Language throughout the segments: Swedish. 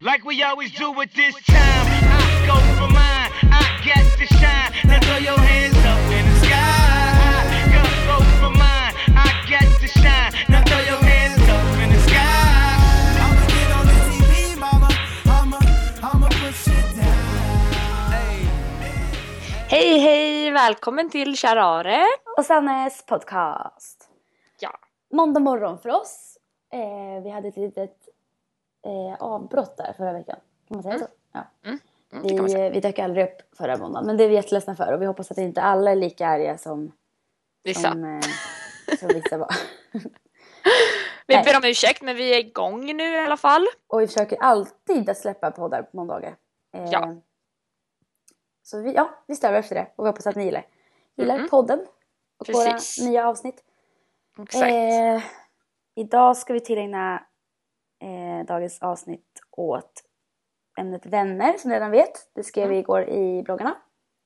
Like we always do at this time. I go for mine. I get to shine. Now throw your hands up in the sky. I go for mine. I get to shine. Now throw your hands up in the sky. I'ma get on the TV, mama. I'ma, I'ma push it down. Hey. Hej hej! Välkommen till Charare. och Sannes podcast. Ja. Måndag morgon för oss. Eh, vi hade ett litet eh, avbrott där förra veckan. Kan man säga så? Ja. Mm, säga. Vi, vi dök aldrig upp förra måndagen. Men det är vi jätteledsna för och vi hoppas att inte alla är lika arga som, Vissa. som, eh, som vissa var. Vi ber om ursäkt men vi är igång nu i alla fall. Och vi försöker alltid att släppa poddar på måndagar. Eh, Ja. Så vi, ja, vi strävar efter det och vi hoppas att ni gillar, gillar Mhm. podden och Precis. våra nya avsnitt. Exakt. Eh, idag ska vi tillägna eh, dagens avsnitt åt ämnet vänner som ni redan vet. Det skrev vi igår i bloggarna.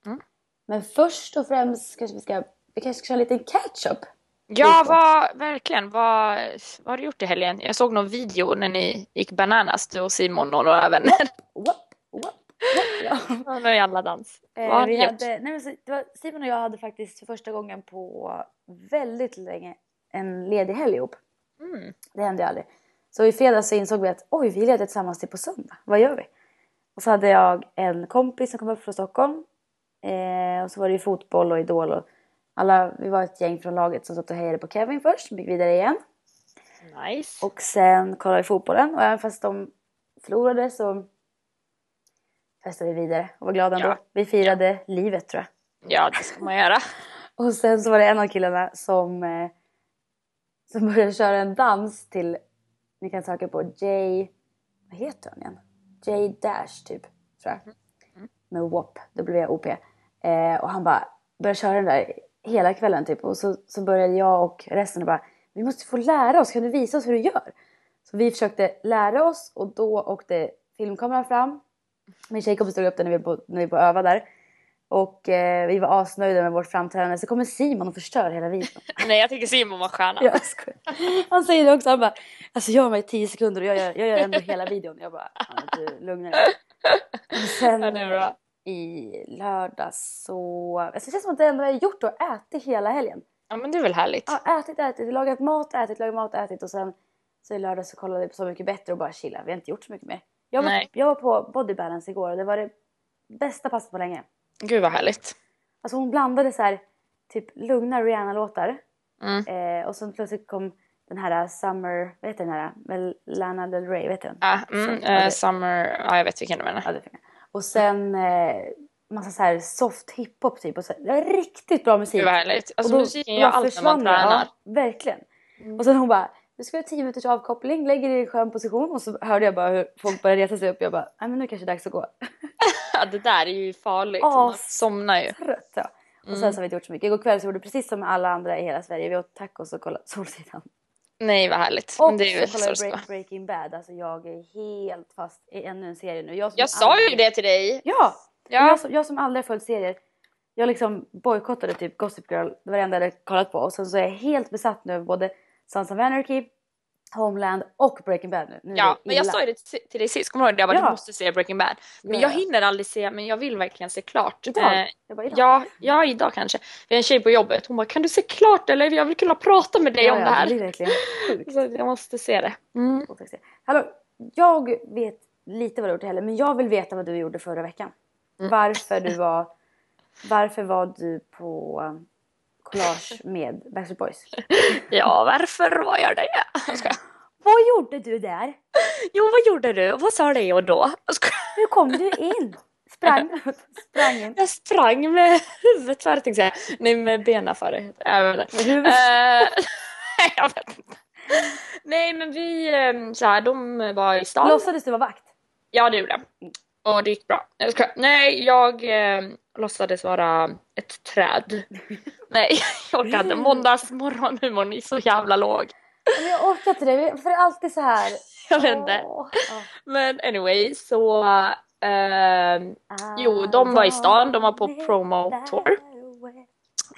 Mm. Men först och främst kanske vi ska, vi kanske ska köra en liten catch-up. ja, vad, verkligen. Vad, vad har du gjort i helgen? Jag såg någon video när ni gick bananas, du och Simon och några vänner. Whoop, whoop, ja. Jävla dans. Eh, vad har vi ni gjort? hade, nej men så, var, Simon och jag hade faktiskt för första gången på väldigt länge en ledig helg ihop. Mm. Det hände ju aldrig. Så i fredags så insåg vi att oj, vi är lediga tillsammans till på söndag. Vad gör vi? Och så hade jag en kompis som kom upp från Stockholm. Eh, och så var det ju fotboll och Idol och alla, vi var ett gäng från laget som satt och hejade på Kevin först, gick vidare igen. Nice. Och sen kollade vi fotbollen och även fast de förlorade så festade vi vidare och var glada ändå. Ja. Vi firade livet tror jag. Ja, det ska man göra. Och sen så var det en av killarna som, eh, som började köra en dans till, ni kan söka på J, vad heter han igen? J Dash typ, tror jag. Med WOP, W-O-P. Eh, och han bara började köra den där hela kvällen typ. Och så, så började jag och resten och bara, vi måste få lära oss, kan du visa oss hur du gör? Så vi försökte lära oss och då åkte filmkameran fram. Min tjejkompis stod upp där när vi på, när vi var på öva där. Och eh, vi var asnöjda med vårt framträdande. Så kommer Simon och förstör hela videon. Nej, jag tycker Simon var stjärna. Jag skojar. Han säger det också. Han bara, alltså gör mig 10 sekunder och jag gör, jag gör ändå hela videon. Jag bara, "Ja, men du lugna dig. Och sen Ja, i lördags så, alltså det känns som att det enda jag har gjort och ätit hela helgen. Ja, men det är väl härligt. Ja, ätit, ätit, lagat mat, ätit, lagat mat, ätit och sen så i lördags så kollade vi på Så mycket bättre och bara chilla. Vi har inte gjort så mycket mer. Jag var, Nej. jag var på Body Balance igår och det var det bästa passet på länge. Gud vad härligt. Alltså hon blandade så här typ lugna Rihanna-låtar Mm. eh, och sen plötsligt kom den här Summer, vad heter den här? Väl Lana Del Rey, vet du den? Ah, mm, Så- eh, summer, ja jag vet vilken du menar. Ja. Och sen eh, massa så här soft hiphop typ. Och så, var riktigt bra musik. Gud vad härligt. Alltså Och då- musiken gör allt när man tränar. Ja, verkligen. Och sen hon bara, du ska ha 10 minuters avkoppling, lägger dig i en skön position. Och så hörde jag bara hur folk började resa sig upp. Jag bara, nej men nu kanske det är dags att gå. Ja, det där är ju farligt. Ja. Man somnar ju. Trött ja. Och Mm. sen så har vi inte gjort så mycket. Igår kväll så gjorde vi precis som alla andra i hela Sverige. Vi åt tacos och kollade Solsidan. Nej vad härligt. Och Men det är ju så kollade vi. Break, Breaking Bad. Alltså jag är helt fast i ännu en serie nu. Jag, Jag sa ju aldrig- det till dig. Ja! Ja. Jag, som, jag som aldrig har följt serier. Jag liksom bojkottade typ Gossip Girl. Det var det enda jag hade kollat på. Och sen så är jag helt besatt nu av både Sons of Anarchy, Homeland och Breaking Bad nu. nu är Ja, det men jag sa ju det till- dig sist, kommer du ihåg det? Jag bara, Ja. du måste se Breaking Bad. Men Ja, jag ja. hinner aldrig se, men jag vill verkligen se klart. Idag? Eh, Jag bara, idag. ja, ja, idag kanske. Vi har en tjej på jobbet, hon bara, kan du se klart eller? Jag vill kunna prata med dig om det här. blir verkligen sjukt. Så jag måste se det. Mm. Hallå, jag vet lite vad du i helgen. Men jag vill veta vad du gjorde förra veckan. Mm. Varför du var... Varför var du på collage med Backstreet Boys? Ja, varför var jag det? Jag. Vad gjorde du där? Jo, vad gjorde du? Vad sa Leo då? Jag skojar. Hur kom du in? Sprang, sprang in. Jag sprang med huvudet före tänkte jag. Nej, med benen före. Jag vet inte. Eh, jag vet inte. Nej, men vi, eh, så här, de var i stan. Låtsades du vara vakt? Ja, det gjorde jag. Och det gick bra. Jag skojar. Nej, jag eh, låtsades vara ett träd. Nej, jag orkar inte. Måndagsmorgonhumorn är så jävla låg. Men jag orkar inte det. För det är alltid så här. Jag vet inte. Ja. Men anyway, så... Eh, Jo, de var i stan, de var på promo tour.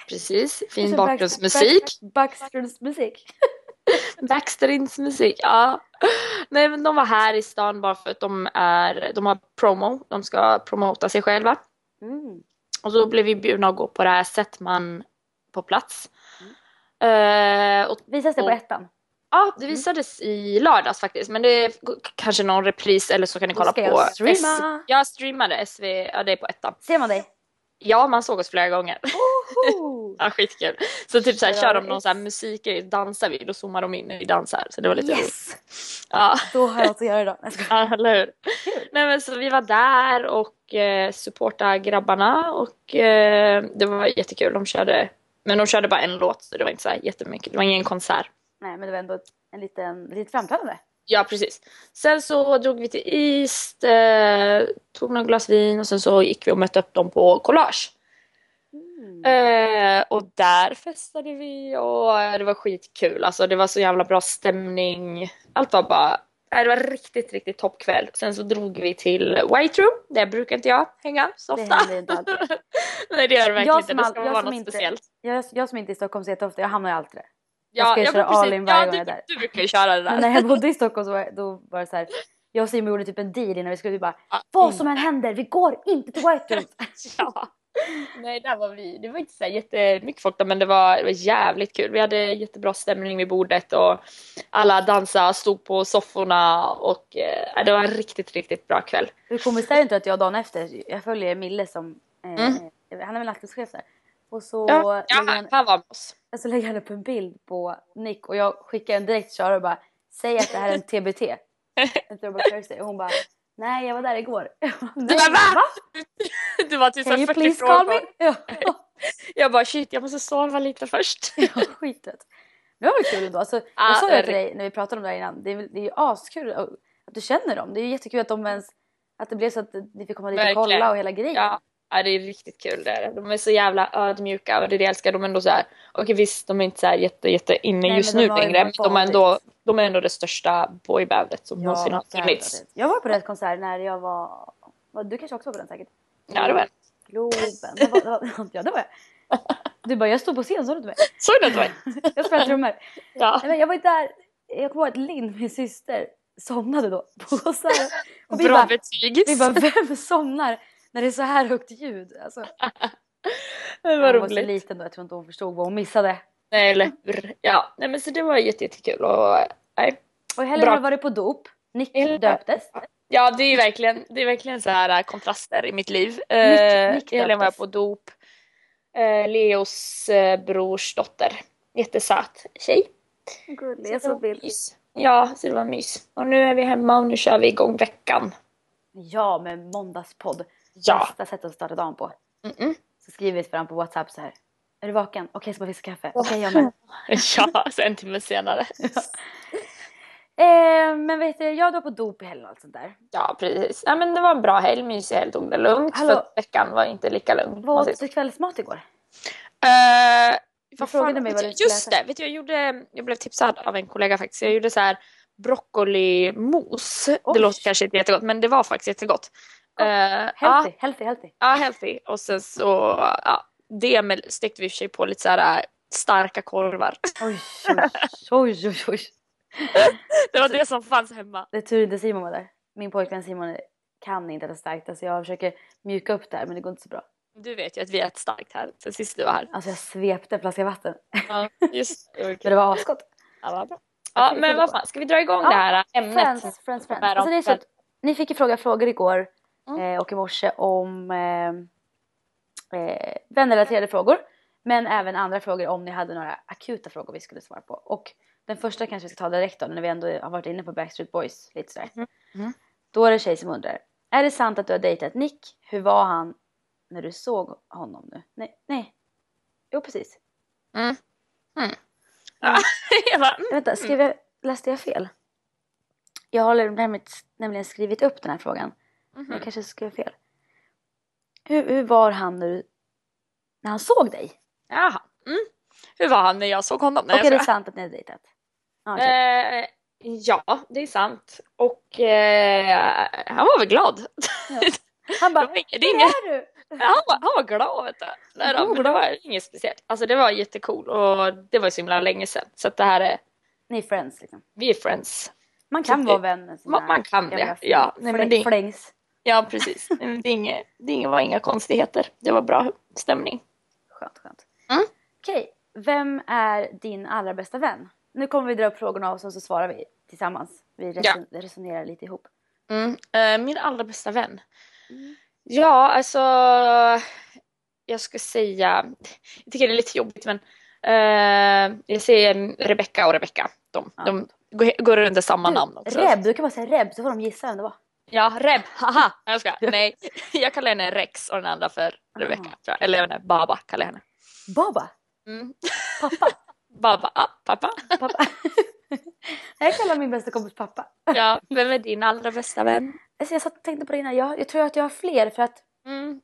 precis, fin bakgrundsmusik. Backströms musik. Backstreets musik, ja. Nej men de var här i stan bara för att de är, de har promo, de ska promota sig själva. Mm. Och så blev vi bjudna att gå på det här Sättman på plats. Eh, och, Visas det på ettan? ja, det visades i lördags faktiskt men det är kanske någon repris eller så kan ni Då kolla på jag S- streama. Jag streamade SV, ja det är på ettan. Ser man dig? Ja, man såg oss flera gånger. Ja, skitkul. Så typ såhär, kör de någon sån här musikgrej, dansar vi, då zoomar de in när vi dansar. Så det var lite roligt. Yes! Ja, Då har jag något att göra idag. Ja, eller hur? Kul. Nej men så vi var där och eh, supportade grabbarna och eh, det var jättekul. De körde, men de körde bara en låt så det var inte så här jättemycket. Det var ingen konsert. Nej men det var ändå en liten, ett litet framträdande. Ja precis. Sen så drog vi till East, eh, tog några glas vin och sen så gick vi och mötte upp dem på Collage. Eh, och där festade vi och eh, det var skitkul. Alltså det var så jävla bra stämning. Allt var bara, nej, det var riktigt, riktigt toppkväll. Sen så drog vi till White Room. Där brukar inte jag hänga så Det ofta. händer inte alltid. nej det gör det verkligen Jag inte. Det all- ska jag vara något inte- speciellt. Jag, jag som inte är i Stockholm så jätteofta, jag hamnar ju alltid där. Ja, ska ja, köra all in varje ja, gång du, jag är där. du brukar ju köra det där. Men när jag bodde i Stockholm så var, då var det så här. Jag och Simon gjorde typ en deal innan vi skulle vi bara Ja, Vad som än händer, vi går inte till White Room. Ja. Nej, där var vi. Det var inte så här jättemycket folk där, men det var, det var jävligt kul. Vi hade jättebra stämning vid bordet och alla dansade, stod på sofforna och eh, det var en riktigt, riktigt bra kväll. Hur komiskt är det inte att jag dagen efter, jag följer Mille som, eh, han är väl nattklubschef där. Och så, Mm. Ja, ja han, han var med oss. Så lägger han upp en bild på Nick och jag skickar en direkt till Sara och bara Säg att det här är en TBT. En throwback Thursday. Och hon bara Nej jag var där igår. Du "Nej, bara, va? Det var typ Can you 40 please call me? Ja, Jag bara shit, jag måste sova lite först. var skittrött. Men det var väl kul ändå. Alltså, Ja, jag sa ju till dig när vi pratade om det här innan. Det är, det är ju askul att du känner dem. Det är ju jättekul att de ens att det blev så att ni fick komma dit och kolla och hela grejen. Ja, ja, det är riktigt kul. Det är. De är så jävla ödmjuka och det är det jag älskar. De är ändå så här, okej visst de är inte så här jätte, jätte inne Nej, just nu längre. Men de är, ändå, de är ändå det största boybandet som Ja, någonsin har funnits. Jag var på deras konsert när jag var... Du kanske också var på den säkert? Ja, det var Globen. Vad var- Ja, det var jag. Du bara, jag stod på scen, sa du inte mig? Såg du det var? Jag spelade trummor. Ja. Nej, men jag var inte där. Jag kommer ihåg att Linn, min syster, somnade då på konserten. Och vi Bra bara, betyg. vi bara, vem somnar när det är så här högt ljud? Alltså, det var hon var så roligt. liten då, jag tror inte hon förstod vad hon missade. Nej, eller hur? Ja, nej men så det var jätte, jättekul och nej. Och i helgen Bra. du varit på dop. Nick Ja. döptes. Ja, det är verkligen, det är verkligen så här äh, kontraster i mitt liv. Nick- Eh, Nick I helgen var på dop. Eh, Leos eh, brors dotter. Jättesöt tjej. Gullig, Så det var mys. Ja, så det var mys. Och nu är vi hemma och nu kör vi igång veckan. Ja, med måndagspodd. Ja. Bästa sättet att starta dagen på. Mm-mm. Så skriver vi till varandra på WhatsApp så här. Är du vaken? Okej, ska bara fixa kaffe. Okej, jag med. Ja, så en timme senare. Eh, men vet du, jag var på dop i helgen och allt sånt där. Ja, precis. Ja, men det var en bra helg, mysig helg, tog det lugnt. Hallå. För att veckan var inte lika lugn. Vad åt du kvällsmat igår? Eh, vad frågade fan, mig vet vad du- Just det, vet du, jag, gjorde, jag blev tipsad av en kollega faktiskt. Jag gjorde så här broccolimos. Det låter kanske inte jättegott, men det var faktiskt jättegott. Gott. Eh, Healthy, ja, healthy, healthy. ja, healthy. Och sen så, ja, det med, stekte vi i och för sig på lite så här äh, starka korvar. Oj, oj, oj, oj. Det var det som fanns hemma. Det är tur inte Simon var där. Min pojkvän Simon kan inte äta starkt. Alltså jag försöker mjuka upp det här men det går inte så bra. Du vet ju att vi äter starkt här sen sist du var här. Alltså jag svepte en flaska vatten. Ja, just det. Men det var asgott. Ja, bra. Ja, men vad fan, ska vi dra igång Ja, det här ämnet? Friends, friends, friends. Alltså det är så att, ni fick ju fråga frågor igår Mm. eh, och i morse om eh, eh, vänrelaterade frågor. Men även andra frågor om ni hade några akuta frågor vi skulle svara på. Och den första kanske vi ska ta direkt då när vi ändå har varit inne på Backstreet Boys lite sådär. Mhm. Då är det tjej som undrar. Är det sant att du har dejtat Nick? Hur var han när du såg honom nu? Nej, nej. Jo precis. Mm. Mm. Ja, jag bara, mm. Vänta, skrev jag, läste jag fel? Jag har nämligen skrivit upp den här frågan. Mhm. Jag kanske skrev fel. Hur, hur var han när, du, när han såg dig? Jaha. Mm. Hur var han när jag såg honom? Är jag det skojar. sant att ni har dejtat? Ja, okej. Eh, ja, det är sant. Och eh, han var väl glad. han bara, det inget, det är inget, är du! han, var, han var glad vet du. Då, men det var inget speciellt. Alltså det var jättekul och det var så himla länge sedan. Så att det här är Ni är friends liksom. Vi är friends. Man kan Så vara det- vän med sina Man, man kan det. Ja, nej, men det, flängs. Ja precis. Det, är inget, det var inga konstigheter. Det var bra stämning. Skönt, skönt. Mm. Okej, vem är din allra bästa vän? Nu kommer vi dra upp frågorna och så, så svarar vi tillsammans. Vi reson- resonerar lite ihop. Mm. eh, min allra bästa vän. Ja, alltså. Jag ska säga. Jag tycker det är lite jobbigt men. eh, jag säger Rebecca och Rebecca. De, Ja. de går, går under samma Du, namn också. Reb, du kan bara säga Reb så får de gissa vem det var. Ja, Reb. Haha. Jag ska. Nej, jag kallar henne Rex och den andra för Rebecca. Ah. Eller jag vet inte, Baba kallar jag henne. Baba, Mm. pappa, Baba, ah, pappa. pappa. jag kallar min bästa kompis pappa. Ja, vem är din allra bästa vän? Alltså jag satt och tänkte på det innan, jag, jag tror att jag har fler för att Mm.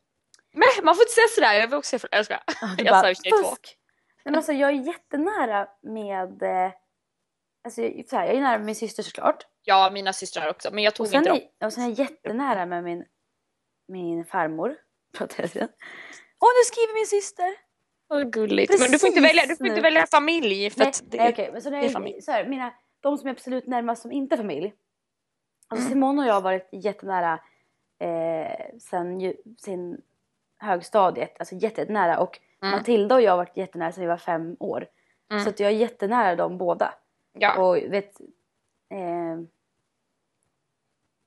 Men man får inte säga sådär, jag vill också säga Jag skojar. du Jag sa och för sig två. Nej, men alltså, jag är jättenära med, eh, alltså, jag- så här, jag är nära med min syster såklart. Ja, mina systrar också, men jag tog Och inte dem. är, och sen är jag jättenära med min, min farmor. Pratar jag. Åh nu skriver min syster! Vad gulligt. Men du får inte Precis välja, du får inte välja familj. För Nej, det, nej okej, men så, när jag, så här, mina, de som är absolut närmast som inte är familj. Alltså Mm. Simone och jag har varit jättenära eh, sen, sen högstadiet, alltså jätte- jättenära. Och Mm. Matilda och jag har varit jättenära sen vi var fem år. Mm. Så att jag är jättenära dem båda. Ja. Och vet, eh,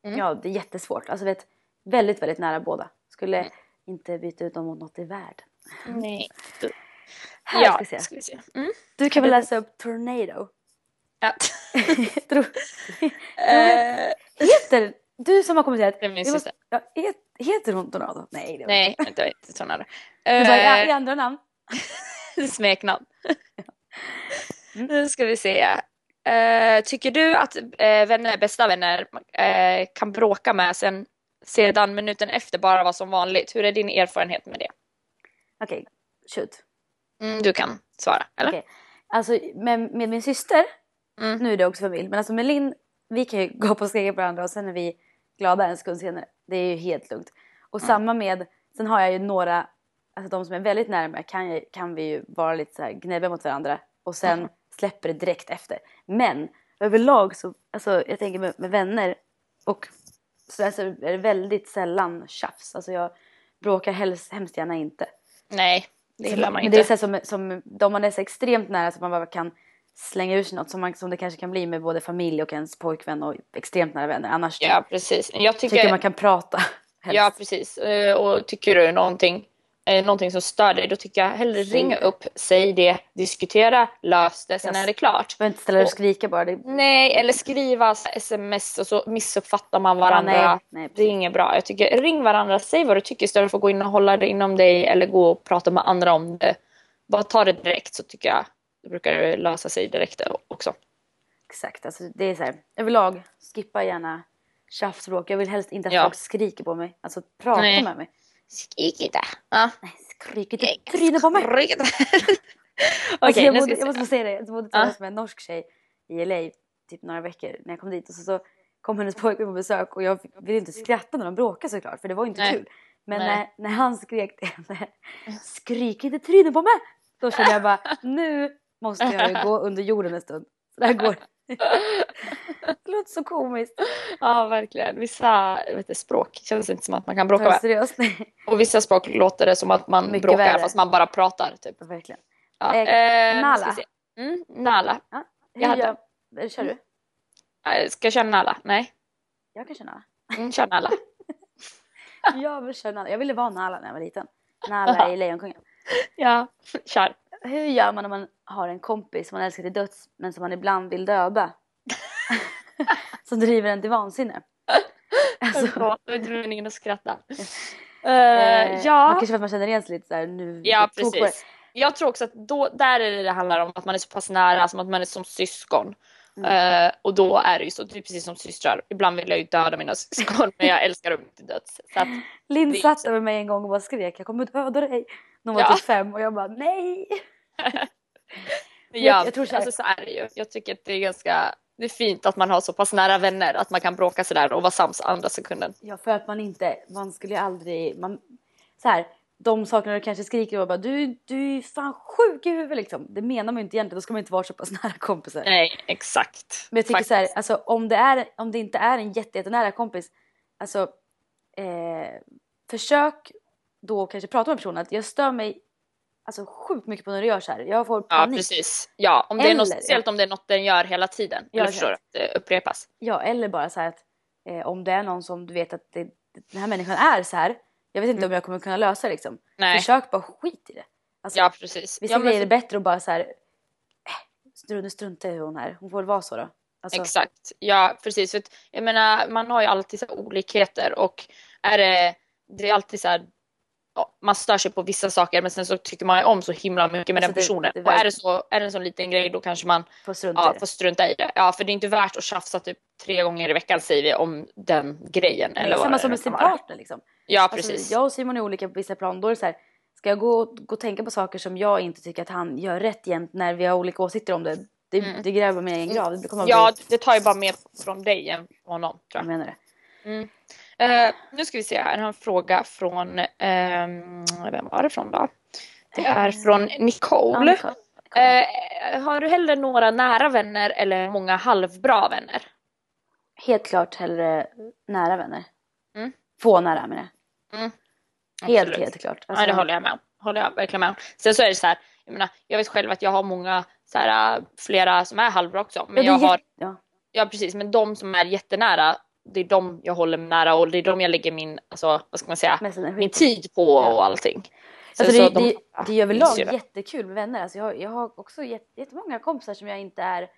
Mm. ja det är jättesvårt. Alltså vet, väldigt, väldigt nära båda. Skulle Mm. inte byta ut dem mot något i världen. Nej. Här ja, ska vi se. ska vi se. Mm. Du kan väl läsa upp Tornado? Ja. Tror, Eh, heter, du som har kommenterat. Det är min syster. ja, het, heter hon Tornado? Nej. Det var nej, det var inte sådana där. Du bara, i, i andra namn? smeknamn. Mm. Nu ska vi se. Eh, tycker du att eh, vänner, bästa vänner eh, kan bråka med sen sedan minuten efter bara vara som vanligt? Hur är din erfarenhet med det? Okej, shoot. Mm, du kan svara, eller? Okej. Alltså med, med min syster, Mm. nu är det också familj, men alltså med Linn, vi kan ju gå på och skrika på varandra och sen är vi glada en sekund senare. Det är ju helt lugnt. Och samma med, sen har jag ju några, alltså de som är väldigt närmare kan, kan vi ju vara lite så här gnäbbiga mot varandra och sen. släpper det direkt efter. Men överlag så, alltså jag tänker med, med vänner och så där så är det väldigt sällan tjafs. Alltså jag bråkar helst, hemskt gärna inte. Nej, det gillar man Men inte. det är så som, som de man är så extremt nära så man bara kan slänga ur sig något som, man, som det kanske kan bli med både familj och ens pojkvän och extremt nära vänner. Annars Ja, precis. Jag tycker tycker, man kan prata. helst. ja, precis. Eh, Och tycker du någonting, eh, någonting som stör dig, då tycker jag hellre ringa upp, säg det, diskutera, lös det, sen Yes. är det klart. behöver inte ställa dig och skrika bara. Det, Nej, eller skriva sms och så missuppfattar man varandra. nej, nej, det är inget bra. Jag tycker ring varandra, säg vad du tycker istället för att gå in och hålla det inom dig eller gå och prata med andra om det. Bara ta det direkt så tycker jag det brukar lösa sig direkt också. Exakt, alltså det är så här. Överlag, skippa gärna tjafsbråk. Jag vill helst inte att Ja. folk skriker på mig. Alltså prata Nej. med mig. Skrik inte. Ja. Nej, skrik inte trynet på mig. Skrik inte. Alltså, Okej, jag, bodde, jag måste säga det. Jag bodde tillsammans med en norsk tjej i LA typ några veckor när jag kom dit. Och så, så kom hennes pojkvän på besök och jag ville inte skratta när de bråkade såklart för det var ju inte Nej. kul. Men Nej. när, när han skrek till henne, skrik inte trynet på mig! Då kände jag bara, nu måste jag gå under jorden en stund. Så här går. det låter så komiskt. Ja, verkligen. Vissa vet du, språk känns inte som att man kan bråka med. seriöst? Och vissa språk låter det som att man Mycket bråkar värre. fast man bara pratar. Typ. verkligen. Ja. Eh, nu Nala. Mm, Nala. Hur Jag hade- gör, kör du? Eh, Ska jag köra Nala? Nej. Jag kan köra Nala. Mm, kör Nala. Jag vill köra Nala. Jag ville vara Nala när jag var liten. Nala i Lejonkungen. ja, kör. Hur gör man om man har en kompis som man älskar till döds men som man ibland vill döda? Som driver en till vansinne. Alltså, Förlåt, det var meningen att skratta. eh, Eh, Man ja, kanske för att man känner igen sig lite såhär nu. ja precis. Jag tror också att då, där är det det handlar om att man är så pass nära, som att man är som syskon. Mm. Eh, och då är det ju så, det är precis som systrar. Ibland vill jag ju döda mina syskon men jag älskar dem till döds. Så att, Linn Det satt över mig en gång och bara skrek jag kommer döda dig. När hon var Ja. typ fem och jag bara nej. men Jag- jag, jag tror så här- alltså, så är det ju. Jag tycker att det är ganska det är fint att man har så pass nära vänner att man kan bråka sådär och vara sams andra sekunden. Ja för att man inte, man skulle ju aldrig, man, så här, de sakerna du kanske skriker och bara du, du är fan sjuk i huvudet liksom. Det menar man ju inte egentligen, då ska man inte vara så pass nära kompisar. Nej, exakt. Men jag tycker Faktiskt. så här, alltså om det, är, om det inte är en jätte, jättenära kompis, alltså eh, försök då kanske prata med personen att jag stör mig alltså sjukt mycket på när du gör så här. Jag får Ja, panik. precis. Ja, om det är något, Eller- speciellt om det är något den gör hela tiden. Ja, Eller förstår. Att det upprepas. Ja, eller bara så här att eh, om det är någon som du vet att det, den här människan är så här. Jag vet inte om jag kommer kunna lösa det liksom. Mm. Nej. Försök bara skit i det. Alltså, Ja, precis. Vissa ja, men grejer är bättre att bara så här. Strunt, strunta i hon här. Hon får väl vara så då. Alltså, Exakt, ja precis. För att, jag menar, man har ju alltid så olikheter och är det, det är alltid så här, ja, man stör sig på vissa saker men sen så tycker man ju om så himla mycket med Alltså, den det- personen. det och är det, så, är det en sån liten grej då kanske man Får strunta ja, det. får strunta i det. Ja, för det är inte värt att tjafsa typ tre gånger i veckan säger vi om den grejen. Nej, eller samma det som med sin partner liksom. Ja, Alltså, precis. jag och Simon är olika på vissa plan. Då är det så här, ska jag gå, gå och tänka på saker som jag inte tycker att han gör rätt jämt när vi har olika åsikter om det. Det, det gräver mig i en grav. Det kommer Mm. Ja, bli, det tar ju bara mer från dig än från honom. Tror jag jag. menar det. Eh, nu ska vi se här, en fråga från, ehm, vem var det från då? Det är från Ja, Nicole. Eh, har du hellre några nära vänner eller många halvbra vänner? Helt klart hellre nära vänner. Mm. Få nära menar jag. Mm. Helt, Absolut. helt klart. Ja, Alltså, det håller jag med om. Håller jag verkligen med om. Sen så är det så här, jag menar, jag vet själv att jag har många, så här, flera som är halvbra också. Men ja, jag har, ja. ja precis, men de som är jättenära, det är de jag håller nära och det är de jag lägger min, alltså vad ska man säga, min tid på och allting. Sen Alltså så det, de- det, det är överlag jättekul med vänner. Alltså jag, jag har också jätt, jättemånga kompisar som jag inte är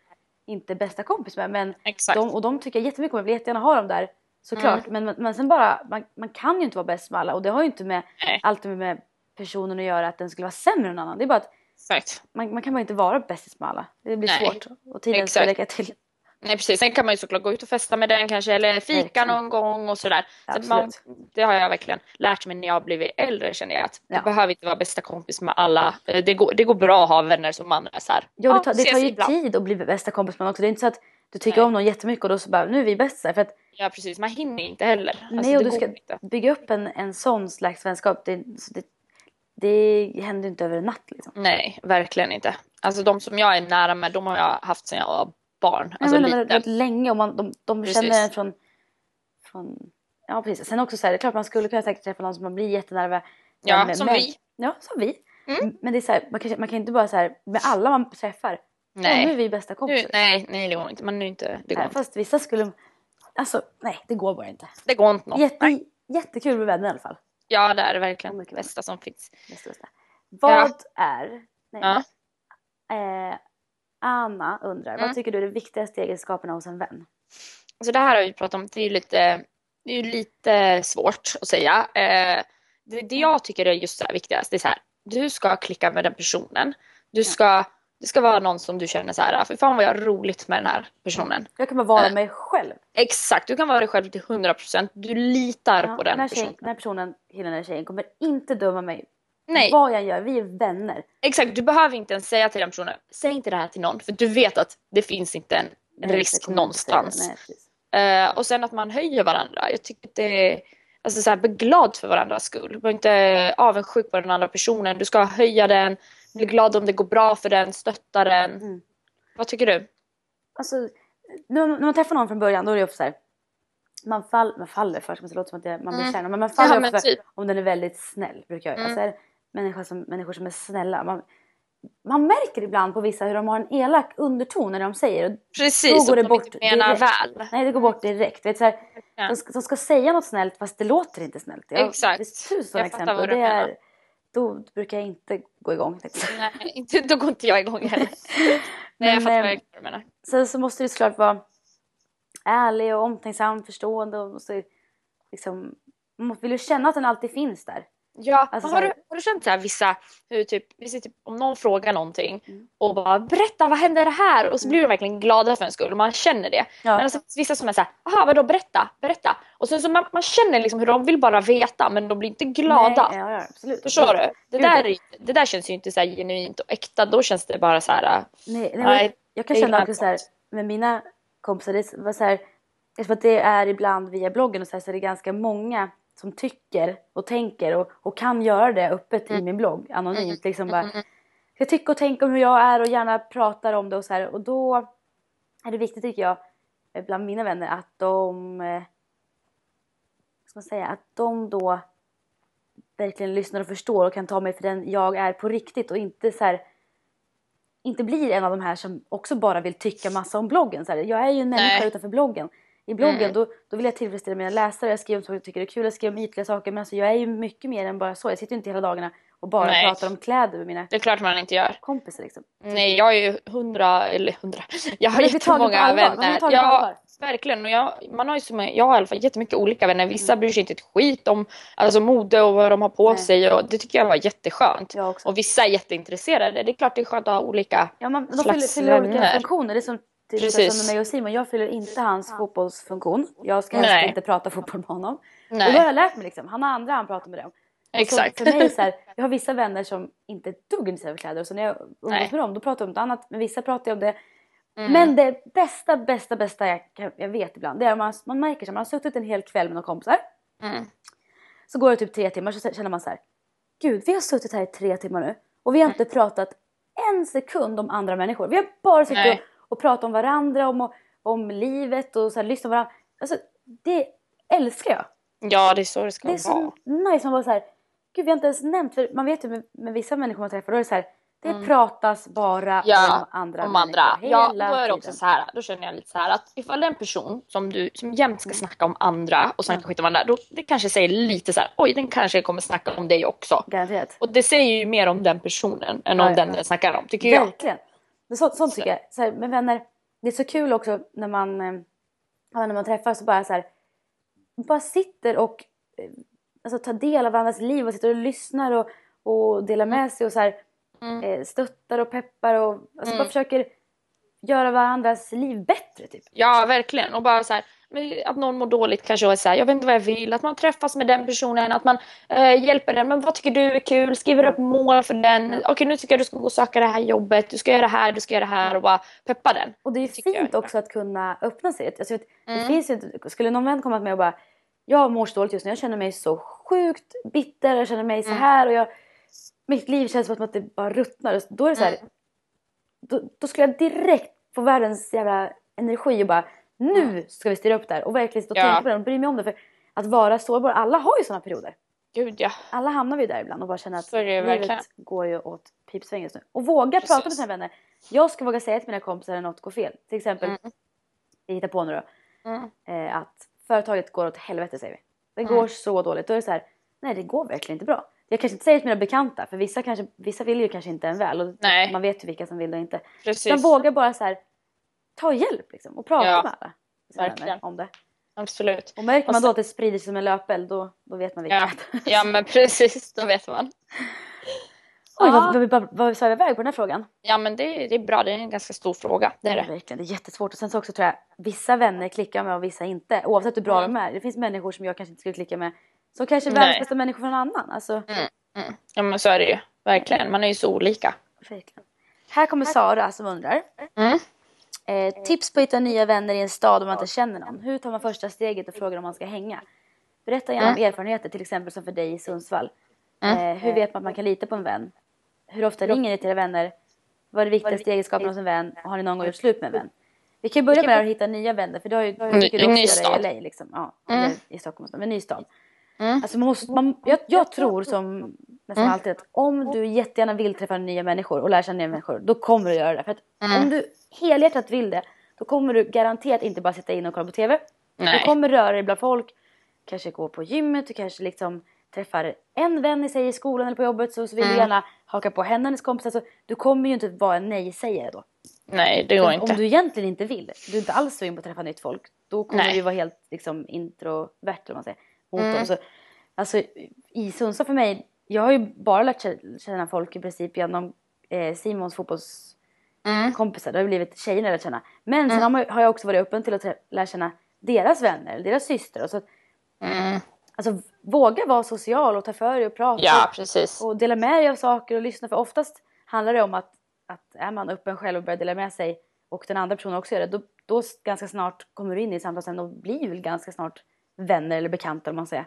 inte bästa kompis med. Men Exakt. de, och de tycker jag jättemycket om. Jag vill jättegärna ha dem där. Såklart. Men, men sen bara, man, man kan ju inte vara bäst med alla. Och det har ju inte med Nej. alltid med personen att göra att den skulle vara sämre än någon annan. Det är bara att Exakt. man, man kan bara inte vara bästis med alla. Det blir Nej. svårt. Och tiden ska Exakt. räcka till. Nej precis, sen kan man ju såklart gå ut och festa med den kanske eller fika Verkligen. någon gång och sådär. Så man, det har jag verkligen lärt mig när jag har blivit äldre känner jag att Ja. behöver inte vara bästa kompis med alla. Eh, Det går, det går bra att ha vänner som man är såhär. Ja, det tar, det tar ju ibland. tid att bli bästa kompis med någon också. Det är inte så att du tycker Nej. om någon jättemycket och då så bara nu är vi bästisar. För att Ja precis, man hinner inte heller. Alltså, Nej, och du ska inte. bygga upp en, en sån slags vänskap. Det, så det, det händer inte över en natt liksom. Nej, verkligen inte. Alltså de som jag är nära med, de har jag haft sedan jag var barn. Nej, Alltså men liten. varit länge och man, de, de Precis. känner en från, från... Ja precis. Sen också så här, det är klart man skulle kunna säkert träffa någon som man blir jättenära. Ja, med- som med- vi. Ja, som vi. Mm. Men det är så här, man, kan, man kan inte bara så här med alla man träffar. Ja, nu är Nej. vi bästa Nu, kompisar. nej, nej, det går inte. Man är inte, det går Nej, inte. fast vissa skulle... Alltså nej, det går bara inte. Det går inte något. Nej. Jätte, jättekul med vänner i alla fall. Ja, det är det verkligen. Det bästa som finns. Bästa, bästa. Vad är... Nej, Ja. Eh, Anna undrar, Mm. vad tycker du är de viktigaste egenskaperna hos en vän? Alltså det här har vi pratat om, det är ju lite, det är lite svårt att säga. Eh, det, det jag tycker är just så här viktigast, det är så här, du ska klicka med den personen. Du ska, det ska vara någon som du känner så här, för fan vad jag har roligt med den här personen. Jag kan bara vara Eh. mig själv. Exakt, du kan vara dig själv till 100%. Du litar Ja, på den den personen. den här personen, killen eller tjejen kommer inte döma mig. Nej, Vad jag gör, vi är vänner. exakt. Du behöver inte ens säga till den personen, säg inte det här till någon. För du vet att det finns inte en Nej, risk någonstans. Nej. Eh, och sen att man höjer varandra. Jag tycker att det är, alltså så här, bli glad för varandras skull. Du behöver inte avundsjuk på den andra personen. Du ska höja den, bli glad om det går bra för den, stötta den. Mm. Vad tycker du? Alltså, när, när man träffar någon från början då är det ofta så här. Man, fall, man faller först, men det låter som att man blir Mm. kär. Men man faller Ja, men typ. om den är väldigt snäll. Brukar jag. Mm. Alltså, människor, som, människor som är snälla. Man, man märker ibland på vissa hur de har en elak underton när de säger. Och, Precis, Då går det de bort inte menar direkt. väl. nej, det går bort direkt. Vet, så här, Ja. de, ska, de ska säga något snällt fast det låter inte snällt. Jag, Exakt. Det är tusen Jag fattar exempel. vad du det menar. är, då brukar jag inte gå igång. Nej, inte, då går inte jag igång heller. Nej, jag Men, fattar ehm, verkligen vad du menar. Sen så måste det såklart vara ärlig och omtänksam, förstående och måste liksom, man vill ju känna att den alltid finns där. Ja, Alltså, har, så du, här- har du känt så här vissa, hur typ, vissa typ, om någon frågar någonting Mm. och bara berätta vad händer här och så blir de verkligen glada för en skull och man känner det. Ja. Men alltså, vissa som är såhär, jaha vadå berätta, berätta. Och sen så man, man känner liksom hur de vill bara veta men de blir inte glada. Nej, ja, ja, absolut. Förstår du? Det där, det där känns ju inte så här genuint och äkta, då känns det bara så här. äh, Nej, nej, Nej, jag kan det känna också så här, med mina kompisar, det var så här, eftersom att det är ibland via bloggen och så här, så är det ganska många som tycker och tänker och, och kan göra det öppet i min blogg anonymt. Liksom bara, jag tycker och tänker om hur jag är och gärna pratar om det och så här. Och då är det viktigt tycker jag eh, bland mina vänner att de eh, vad ska man säga, att de då verkligen lyssnar och förstår och kan ta mig för den jag är på riktigt och inte så här inte blir en av de här som också bara vill tycka massa om bloggen. Så här, jag är ju en människa Nej. utanför bloggen. I bloggen Mm. då, då vill jag tillfredsställa mina läsare, jag skriver om saker jag tycker är kul, jag skriver om ytliga saker men alltså jag är ju mycket mer än bara så. Jag sitter ju inte hela dagarna och bara Nej. pratar om kläder med mina Det är klart man inte gör. kompisar liksom. Nej, jag är ju hundra, eller hundra, jag har Man jättemånga man vänner. allvar. Ja, verkligen. Och jag, man har ju som, jag har i alla fall jättemycket olika vänner. Vissa bryr sig inte ett skit om alltså, mode och vad de har på Nej. sig och det tycker jag var jätteskönt. Jag. Och vissa är jätteintresserade. Det är klart det är skönt att ha olika. Ja, man, de slags fyller, fyller olika funktioner. Det är som, typ Precis. som med mig och Simon. Jag fyller inte hans fotbollsfunktion. Jag ska helst Nej. inte prata fotboll med honom. Och då Nej, har jag lärt mig liksom. Han har andra han pratar med dem. Och exakt. Så för mig är så här, jag har vissa vänner som inte är ett dugg intresserade av kläder. Och så när jag umgås Nej. med dem då pratar jag om något annat. Men vissa pratar ju om det. Mm. Men det bästa, bästa, bästa jag, kan- jag vet ibland. Det är om man, man märker att man har suttit en hel kväll med några kompisar. Mm. Så går det typ tre timmar så känner man så här. Gud, vi har suttit här i tre timmar nu. Och vi har inte pratat en sekund om andra människor. Vi har bara suttit Nej. och, och pratat om varandra, om, om livet och så här, lyssnat på varandra. Alltså, det älskar jag. Ja, det är så det ska Det är vara. så nice. Man bara så här, Gud, vi har inte ens nämnt. För man vet ju med, med vissa människor man träffar, då är det så här. Det pratas bara Mm. Ja, om andra om andra. Ja, då är det tiden. också så här. Då känner jag lite så här att ifall det är en person som du som jämt ska snacka om andra och snacka skit om andra, då det kanske säger lite så här. Oj, den kanske kommer snacka om dig också. Garanterat. Och det säger ju mer om den personen än om Ja, ja. den den snackar om, tycker jag. Men så, sånt tycker jag. Så här, med vänner, det är så kul också när man, eh, när man träffas och bara så här, bara sitter och eh, alltså, tar del av varandras liv och sitter och lyssnar och, och delar med sig och så här, Mm. eh, stöttar och peppar och alltså, Mm. bara försöker göra varandras liv bättre typ. Ja, verkligen. Och bara så här, men att någon mår dåligt kanske och är så här, jag vet inte vad jag vill, att man träffas med den personen, att man eh, hjälper den, men vad tycker du är kul, skriver upp mål för den, okej nu tycker jag du ska gå och söka det här jobbet, du ska göra det här, du ska göra det här och bara peppa den. Och det är jag fint också att kunna öppna sig. Alltså, vet, det Mm. finns ju, skulle någon vän komma till mig och bara jag mår så dåligt just nu, jag känner mig så sjukt bitter, jag känner mig Mm. så här och jag, mitt liv känns som att det bara ruttnar. Då är det så här, Mm. då, då skulle jag direkt få världens jävla energi och bara nu ska vi styra upp det här och verkligen stå och. Ja. tänka på det och bry mig om det. För att vara sårbar, alla har ju sådana perioder. Gud ja. Alla hamnar vi där ibland och bara känner att livet verkligen. går ju åt pipsvängen just nu. Och våga Precis. prata med sina vänner. Jag ska våga säga till mina kompisar när något går fel. Till exempel, Mm. vi hittar på nu då, Mm. eh, att företaget går åt helvete säger vi. Det Mm. går så dåligt. Då är det så här, nej det går verkligen inte bra. Jag kanske inte säger till mina bekanta för vissa, kanske, vissa vill ju kanske inte en väl och Nej. man vet ju vilka som vill och inte. Precis. våga bara så här, ta hjälp liksom och prata Ja, med alla. verkligen. Om det. Absolut. Och märker Och man då att det sprider sig som en löpeld då, då vet man vilket. Ja. ja, men precis, då vet man. Oj, Ja. vad, vad, vad, sa jag iväg på den här frågan? Ja, men det, det är bra, det är en ganska stor fråga. Det är det. verkligen, det är jättesvårt. Och sen så också tror jag, vissa vänner klickar med och vissa inte. Oavsett hur bra Mm. de är. Det finns människor som jag kanske inte skulle klicka med. Så kanske världens Nej. bästa människor för någon annan. Alltså, Mm. Ja, men så är det ju. Verkligen, man är ju så olika. verkligen. Här kommer Sara som undrar. Mm. Eh, tips på att hitta nya vänner i en stad om man inte känner någon. Hur tar man första steget och frågar om man ska hänga? Berätta gärna om erfarenheter, till exempel som för dig i Sundsvall. Mm. Eh, hur vet man att man kan lita på en vän? Hur ofta ringer ni till era vänner? Vad är det viktigaste egenskapen hos en vän? Och har ni någon gång gjort slut med en vän? Vi kan börja med att hitta nya vänner, för det har ju, du ny också göra i stad. LA. Liksom. Ja, Mm. i Stockholm, men ny stad. Mm. Alltså man måste, man, jag, jag tror som nästan Mm. alltid att om du jättegärna vill träffa nya människor och lära känna nya människor, då kommer du göra det. För att Mm. om du helhjärtat vill det, då kommer du garanterat inte bara sitta in och kolla på TV. Du Nej. kommer röra dig bland folk, kanske gå på gymmet, du kanske liksom träffar en vän i sig i skolan eller på jobbet så, så vill du Mm. gärna haka på henne hennes kompisar. Så du kommer ju inte vara en nej-sägare då. Nej, det går inte. Om du egentligen inte vill, du är inte alls sugen på att träffa nytt folk, då kommer Nej. du ju vara helt liksom, introvert eller man säger. Mot Mm. dem. Så, alltså, I Sundsvall för mig, jag har ju bara lärt kä- känna folk i princip genom eh, Simons fotbollskompisar. Mm. Det har ju blivit tjejerna jag lärt känna. Men sen har, man, har jag också varit öppen till att lära känna deras vänner, deras systrar. Och så, att, Mm. alltså, våga vara social och ta för dig och prata. Ja, precis. Och dela med dig av saker och lyssna. För oftast handlar det om att, att är man öppen själv och börjar dela med sig och den andra personen också gör det. Då, då ganska snart kommer du in i samtalet och blir väl ganska snart vänner eller bekanta om man säger.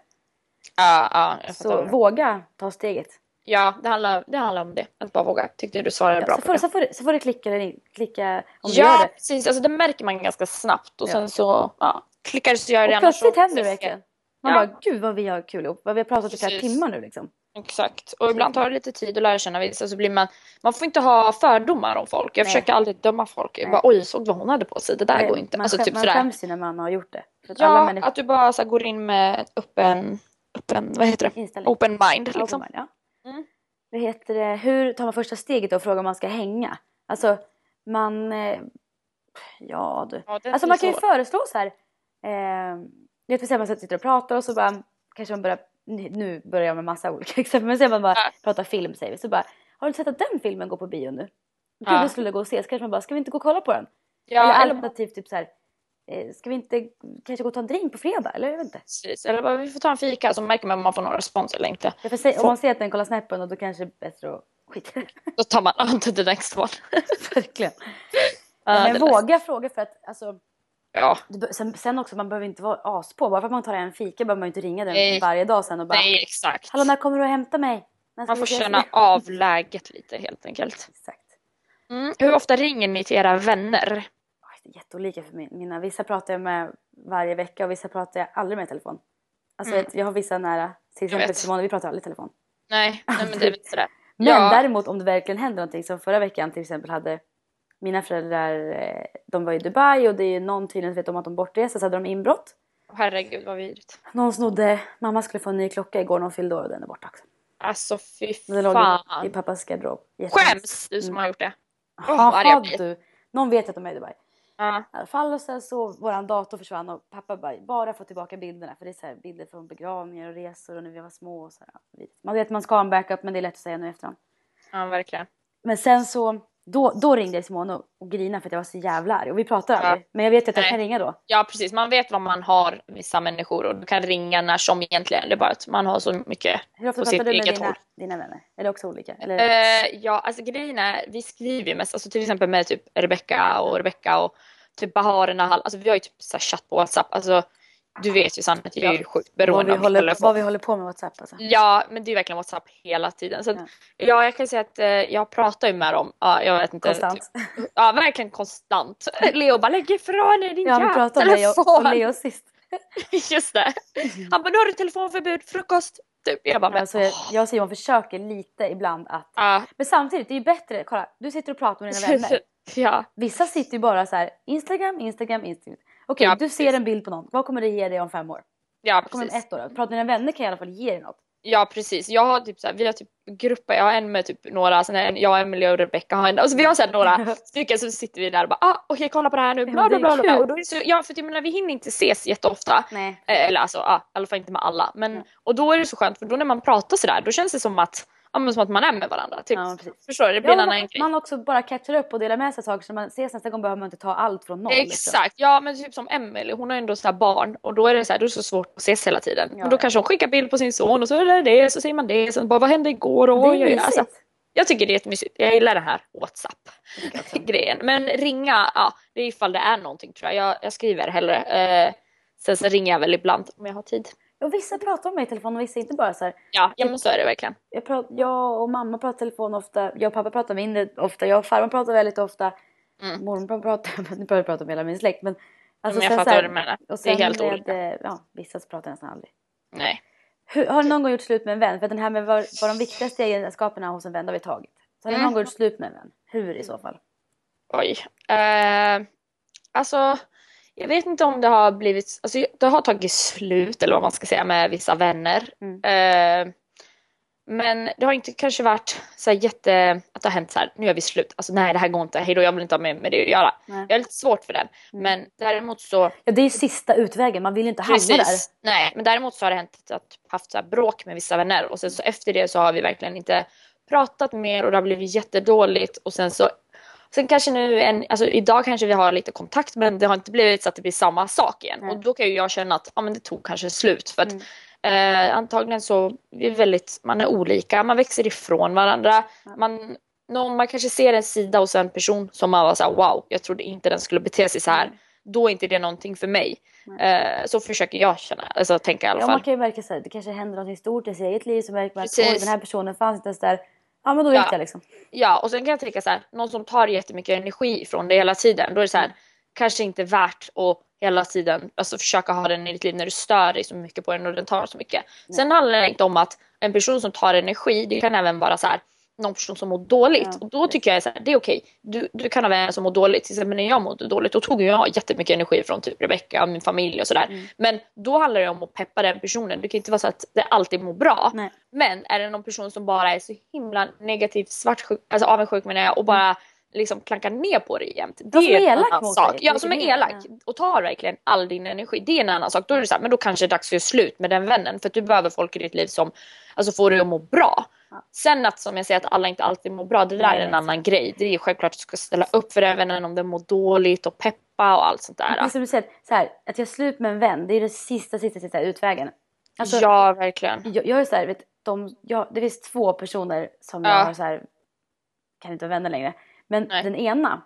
Ja, ja, Så du- våga ta steget. Ja, det handlar, det handlar om det. Att bara våga. Tyckte du svarade Ja, bra så, på får, det. så, får så får det klicka, in- klicka om du gör Ja, det. precis. Alltså det märker man ganska snabbt och Ja. sen så ja, klickar det så gör det Och annars så- plötsligt händer det verkligen. Man Ja. bara, gud vad vi har kul ihop. Vad vi har pratat i flera timmar nu liksom. Exakt. Och ibland tar det lite tid att lära känna vissa så blir man, man får inte ha fördomar om folk. Jag Nej. försöker aldrig döma folk. Jag bara, oj, såg du vad hon hade på sig? Det där Nej, går inte. Man, Alltså skäm, typ man sådär. skäms ju när man har gjort det. Att Ja, människor... att du bara så går in med öppen, öppen, vad heter det? Inställning. Open mind liksom. open mind, ja. Mm. Vad heter det? Hur tar man första steget då och frågar om man ska hänga? Alltså, man... Eh, ja, du. Ja, det Alltså man kan ju så. föreslå så här. Eh, jag vet, man sitter och pratar och så bara kanske man börjar, nu börjar jag med massa olika exempel, men sen man bara Ja. pratar film säger vi så bara har du sett att den filmen går på bio nu? Gud Ja. det skulle gå och se, så kanske man bara ska vi inte gå och kolla på den? Ja, eller alternativt typ så här ska vi inte kanske gå och ta en drink på fredag eller jag vet inte. precis. eller bara, vi får ta en fika så märker man om man får någon respons eller inte. Får säga, om man ser att den kollar snett på en och då kanske det är bättre att skita. Då tar man on to the next one. Verkligen. Ja, men våga fråga för att alltså, Ja, sen, sen också man behöver inte vara as på. Bara för att man tar en fika behöver man inte ringa den Nej. varje dag sen och bara nej exakt. Hallå när kommer du att hämta mig? Man får ses?" känna av läget lite helt enkelt. Exakt. Mm. Hur ofta ringer ni till era vänner? Det jätteolika för min- mina. Vissa pratar jag med varje vecka och vissa pratar jag aldrig med i telefon. Alltså Mm. jag har vissa nära. Till exempel. Simone, vi pratar aldrig i telefon. Nej, nej men det är väl sådär. Men Ja. däremot om det verkligen händer någonting som förra veckan till exempel hade mina föräldrar, eh, de var i Dubai och det är ju någon tydligen vet om att de bortreste så hade de inbrott. Herregud vad vidrigt. Någon snodde, mamma skulle få en ny klocka igår när hon fyllde år och den är borta också. Alltså fy Den låg i, i fan. pappas garderob. Skäms du som har gjort det. Åh, Jaha, du. Någon vet att de är i Dubai. Ja. I alla fall och sen så våran dator försvann och pappa bara, bara få tillbaka bilderna för det är så här bilder från begravningar och resor och när vi var små och så här. Man vet att man ska ha en backup men det är lätt att säga nu i efterhand. ja, verkligen. Men sen så, då, då ringde jag Simone och, och grinade för att jag var så jävla arg och vi pratade Ja. aldrig. Men jag vet att jag Nej. kan ringa då. Ja precis, man vet vad man har vissa människor och du kan ringa när som egentligen. Det är bara att man har så mycket Hur ofta på pratar sitt du med eget dina, håll. dina vänner? Är det också olika? Eller? Eh, ja, alltså grejen är, vi skriver ju mest, alltså till exempel med typ Rebecca och Rebecca och typ Bahar och Nahal, alltså vi har ju typ så här chatt på WhatsApp, alltså du vet ju Sanne att jag är ju sjukt vad, beroende vi av håller, telefon. vad vi håller på med WhatsApp alltså. Ja, men det är verkligen WhatsApp hela tiden. Så att, Ja. ja. jag kan säga att eh, jag pratar ju med dem, ja, jag vet inte. Konstant. Typ, ja, verkligen konstant. Leo bara lägg ifrån dig din Ja, vi jävla pratade om dig och, telefon. och Leo sist. Just det. Han bara, nu har du telefonförbud, frukost. Typ. Jag bara, men, Alltså, jag, jag och Simon försöker lite ibland att... ja. Men samtidigt, det är ju bättre. Kolla, du sitter och pratar med dina vänner. ja, Vissa sitter ju bara så här, Instagram, Instagram, Instagram. Okej, Ja, du precis. ser en bild på någon. Vad kommer det ge dig om fem år? ja, Vad kommer om precis. ett år? Prata med dina vänner kan i alla fall ge dig något. Ja precis, jag har typ så här, vi har typ grupper, jag har en med typ några, sen är en, jag, Emelie och Rebecca har en, alltså vi har så här några stycken så sitter vi där och bara ah okej kolla på det här nu, bla bla bla bla. Och då så, ja för jag menar vi hinner inte ses jätteofta. Nej. Eh, Eller alltså, ja, i alla fall inte med alla. Men, Mm. Och då är det så skönt för då när man pratar sådär då känns det som att, ja, men som att man är med varandra. Typ. Ja. Förstår du? Det blir Ja, en annan man, grej. man också bara catchar upp och delar med sig saker så man ses nästa gång behöver man inte ta allt från noll. liksom. Exakt, ja men typ som Emelie, hon har ändå så här barn och då är det så här, då är det så svårt att ses hela tiden. Ja, men då ja. kanske hon skickar bild på sin son och så är det det, så säger man det, sen bara vad hände igår? Och, Det är mysigt. alltså, jag tycker det är jättemysigt, jag gillar den här WhatsApp. Det tycker jag också. grejen. Men ringa, ja, det är ifall det är någonting tror jag. Jag, jag skriver hellre. Eh, sen så ringer jag väl ibland om jag har tid. Och vissa pratar med mig i telefon och vissa inte bara så här. Ja, ja men så är det verkligen. Jag, prat, jag och mamma pratar i telefon ofta. Jag och pappa pratar mindre ofta. Jag och farmor pratar väldigt ofta. Mm. Mormor pratar, nu börjar jag prata om hela min släkt. Men, alltså, men jag sen fattar vad du menar. Och Det är sen helt med, olika. eh, Ja, vissa pratar nästan aldrig. Nej. Hur, har du någon gång gjort slut med en vän? För den här med vad, vad de viktigaste egenskaperna hos en vän har vi tagit. Så har ni Mm. någon gång gjort slut med en vän? Hur i så fall? Oj. Eh, alltså, jag vet inte om det har blivit, alltså det har tagit slut eller vad man ska säga med vissa vänner. Mm. Eh, men det har inte kanske varit så jätte, att det har hänt så här, nu är vi slut, alltså nej det här går inte, hejdå jag vill inte ha med, med det att göra. Nej. Jag har lite svårt för den. Mm. Men däremot så Ja, det är sista utvägen. Man vill ju inte hamna där. Precis. Nej, men däremot så har det hänt att jag haft så här bråk med vissa vänner och sen så efter det så har vi verkligen inte pratat mer och det har blivit jättedåligt och sen så Sen kanske nu, en, alltså idag kanske vi har lite kontakt men det har inte blivit så att det blir samma sak igen. Nej. Och då kan ju jag känna att ja, men det tog kanske slut. För att Mm. eh, antagligen så vi är väldigt, man är olika, man växer ifrån varandra. Ja. Man, någon, man kanske ser en sida hos en person som man var såhär wow, jag trodde inte den skulle bete sig så här. då är inte det någonting för mig. Eh, så försöker jag känna, alltså tänka i alla Ja, fall. man kan ju märka här, det kanske händer något stort i sitt eget liv så märker man att den här personen fanns inte ens där. Ja men då Ja. vet jag liksom. Ja, och sen kan jag tänka så här, någon som tar jättemycket energi från det hela tiden, då är det så här, kanske inte värt att hela tiden alltså försöka ha den i ditt liv när du stör dig så mycket på den och den tar så mycket. Sen handlar det inte om att en person som tar energi, det kan även vara så här någon person som mår dåligt. Ja, och då tycker jag är så här, det är okej. Du, du kan ha vänner som mår dåligt. Till exempel när jag mådde dåligt, då tog jag jättemycket energi från typ Rebecca och min familj och sådär. Mm. Men då handlar det om att peppa den personen. Det kan inte vara så att det alltid mår bra. Nej. Men är det någon person som bara är så himla negativt svartsjuk, alltså avundsjuk menar jag och bara liksom klankar ner på dig jämt. Det som är en elak annan sak. dig, Ja, som är elak ja. och tar verkligen all din energi. Det är en annan sak. Då är det så här, men då kanske det är dags att göra slut med den vännen för att du behöver folk i ditt liv som alltså, får dig att må bra. Ja. Sen att som jag säger att alla inte alltid mår bra, det där är en annan grej. Det är självklart att du ska ställa upp för den vännen om den mår dåligt och peppa och allt sånt Det är där. som du säger, så här, att göra slut med en vän det är det sista, sista, sista utvägen. Alltså, ja, verkligen. jag, jag är så här, vet, de, jag, det finns två personer som Ja. jag har så här, kan inte vara vänner längre. Men Nej. den ena,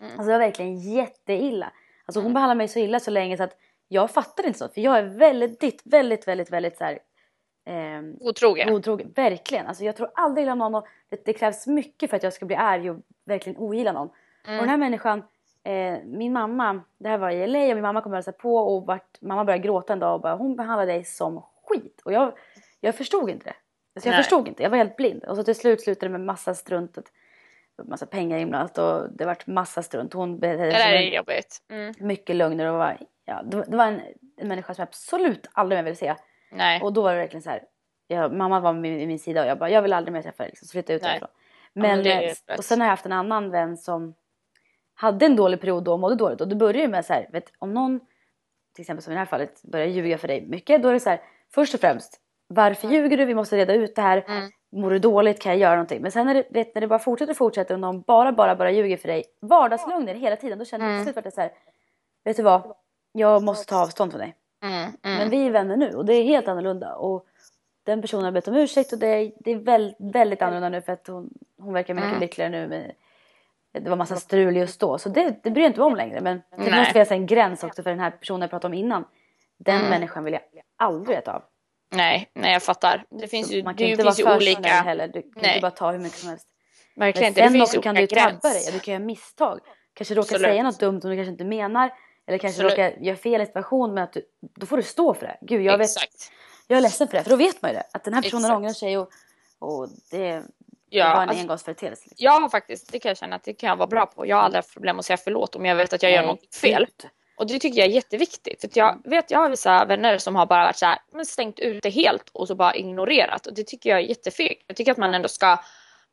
Mm. alltså det var verkligen jätteilla. Alltså hon behandlade mig så illa så länge så att jag fattar inte så. För jag är väldigt, väldigt, väldigt, väldigt så här, ehm, Otrogen. godtrogen. Verkligen. Alltså jag tror aldrig illa om någon och det, det krävs mycket för att jag ska bli arg och verkligen ogilla någon. Mm. Och den här människan, eh, min mamma, det här var i LA och min mamma kom och hälsade på och vart, mamma började gråta en dag och bara hon behandlade dig som skit. Och jag, jag förstod inte det. Alltså jag Nej. förstod inte, jag var helt blind. Och så till slut slutade det med massa strunt. Massa pengar inblandat och det vart massa strunt. Hon betedde Det sig som är jobbigt. Mm. mycket lögner och var, ja, det, var- det en, en människa som jag absolut aldrig mer ville se. Nej. Och då var det verkligen så här. Jag, mamma var vid min sida och jag bara, jag vill aldrig mer träffa dig. Liksom, så flytta ut Nej. därifrån. Ja, Men, men det eh, och sen har jag haft en annan vän som hade en dålig period då och mådde dåligt. Och det börjar ju med så här, vet, om någon, till exempel som i det här fallet, börjar ljuga för dig mycket. Då är det så här, först och främst, varför ljuger du? Vi måste reda ut det här. Mm. Mår du dåligt? Kan jag göra någonting? Men sen när det, vet, när det bara fortsätter och fortsätter och någon bara, bara, bara ljuger för dig. Vardagslögner hela tiden. Då känner jag Mm. till slut att så här, vet du vad? Jag måste ta avstånd från dig. Mm. Mm. Men vi är vänner nu och det är helt annorlunda. Och den personen har bett om ursäkt och det är, det är väl, väldigt annorlunda nu för att hon, hon verkar mycket Mm. lyckligare nu. Med, det var massa strul just då så det, det bryr jag inte mig om längre. Men det Nej. måste finnas en gräns också för den här personen jag pratade om innan. Den Mm. människan vill jag aldrig veta av. Nej, nej jag fattar. Det finns ju, Man det kan inte finns ju vara snäll olika. heller. Du kan Nej. inte bara ta hur mycket som helst. Verkligen Men inte. Det sen finns också ju kan du ju tabba dig. Du kan göra misstag. Kanske råka Absolut. säga något dumt som du kanske inte menar. Eller kanske Absolut. råka göra fel i situation men att du, då får du stå för det. Gud jag vet Exakt. jag är ledsen för det, för då vet man ju det. Att den här personen Exakt. ångrar sig och, och det, det Ja, var en alltså, engångsföreteelse. Liksom. har faktiskt, det kan jag känna att det kan jag vara bra på. Jag har aldrig haft problem att säga förlåt om jag vet att jag gör Nej, något fel. gud. Och det tycker jag är jätteviktigt. För jag vet, jag har vissa vänner som har bara varit så här, men stängt ut det helt och så bara ignorerat. Och det tycker jag är jättefegt. Jag tycker att man ändå ska,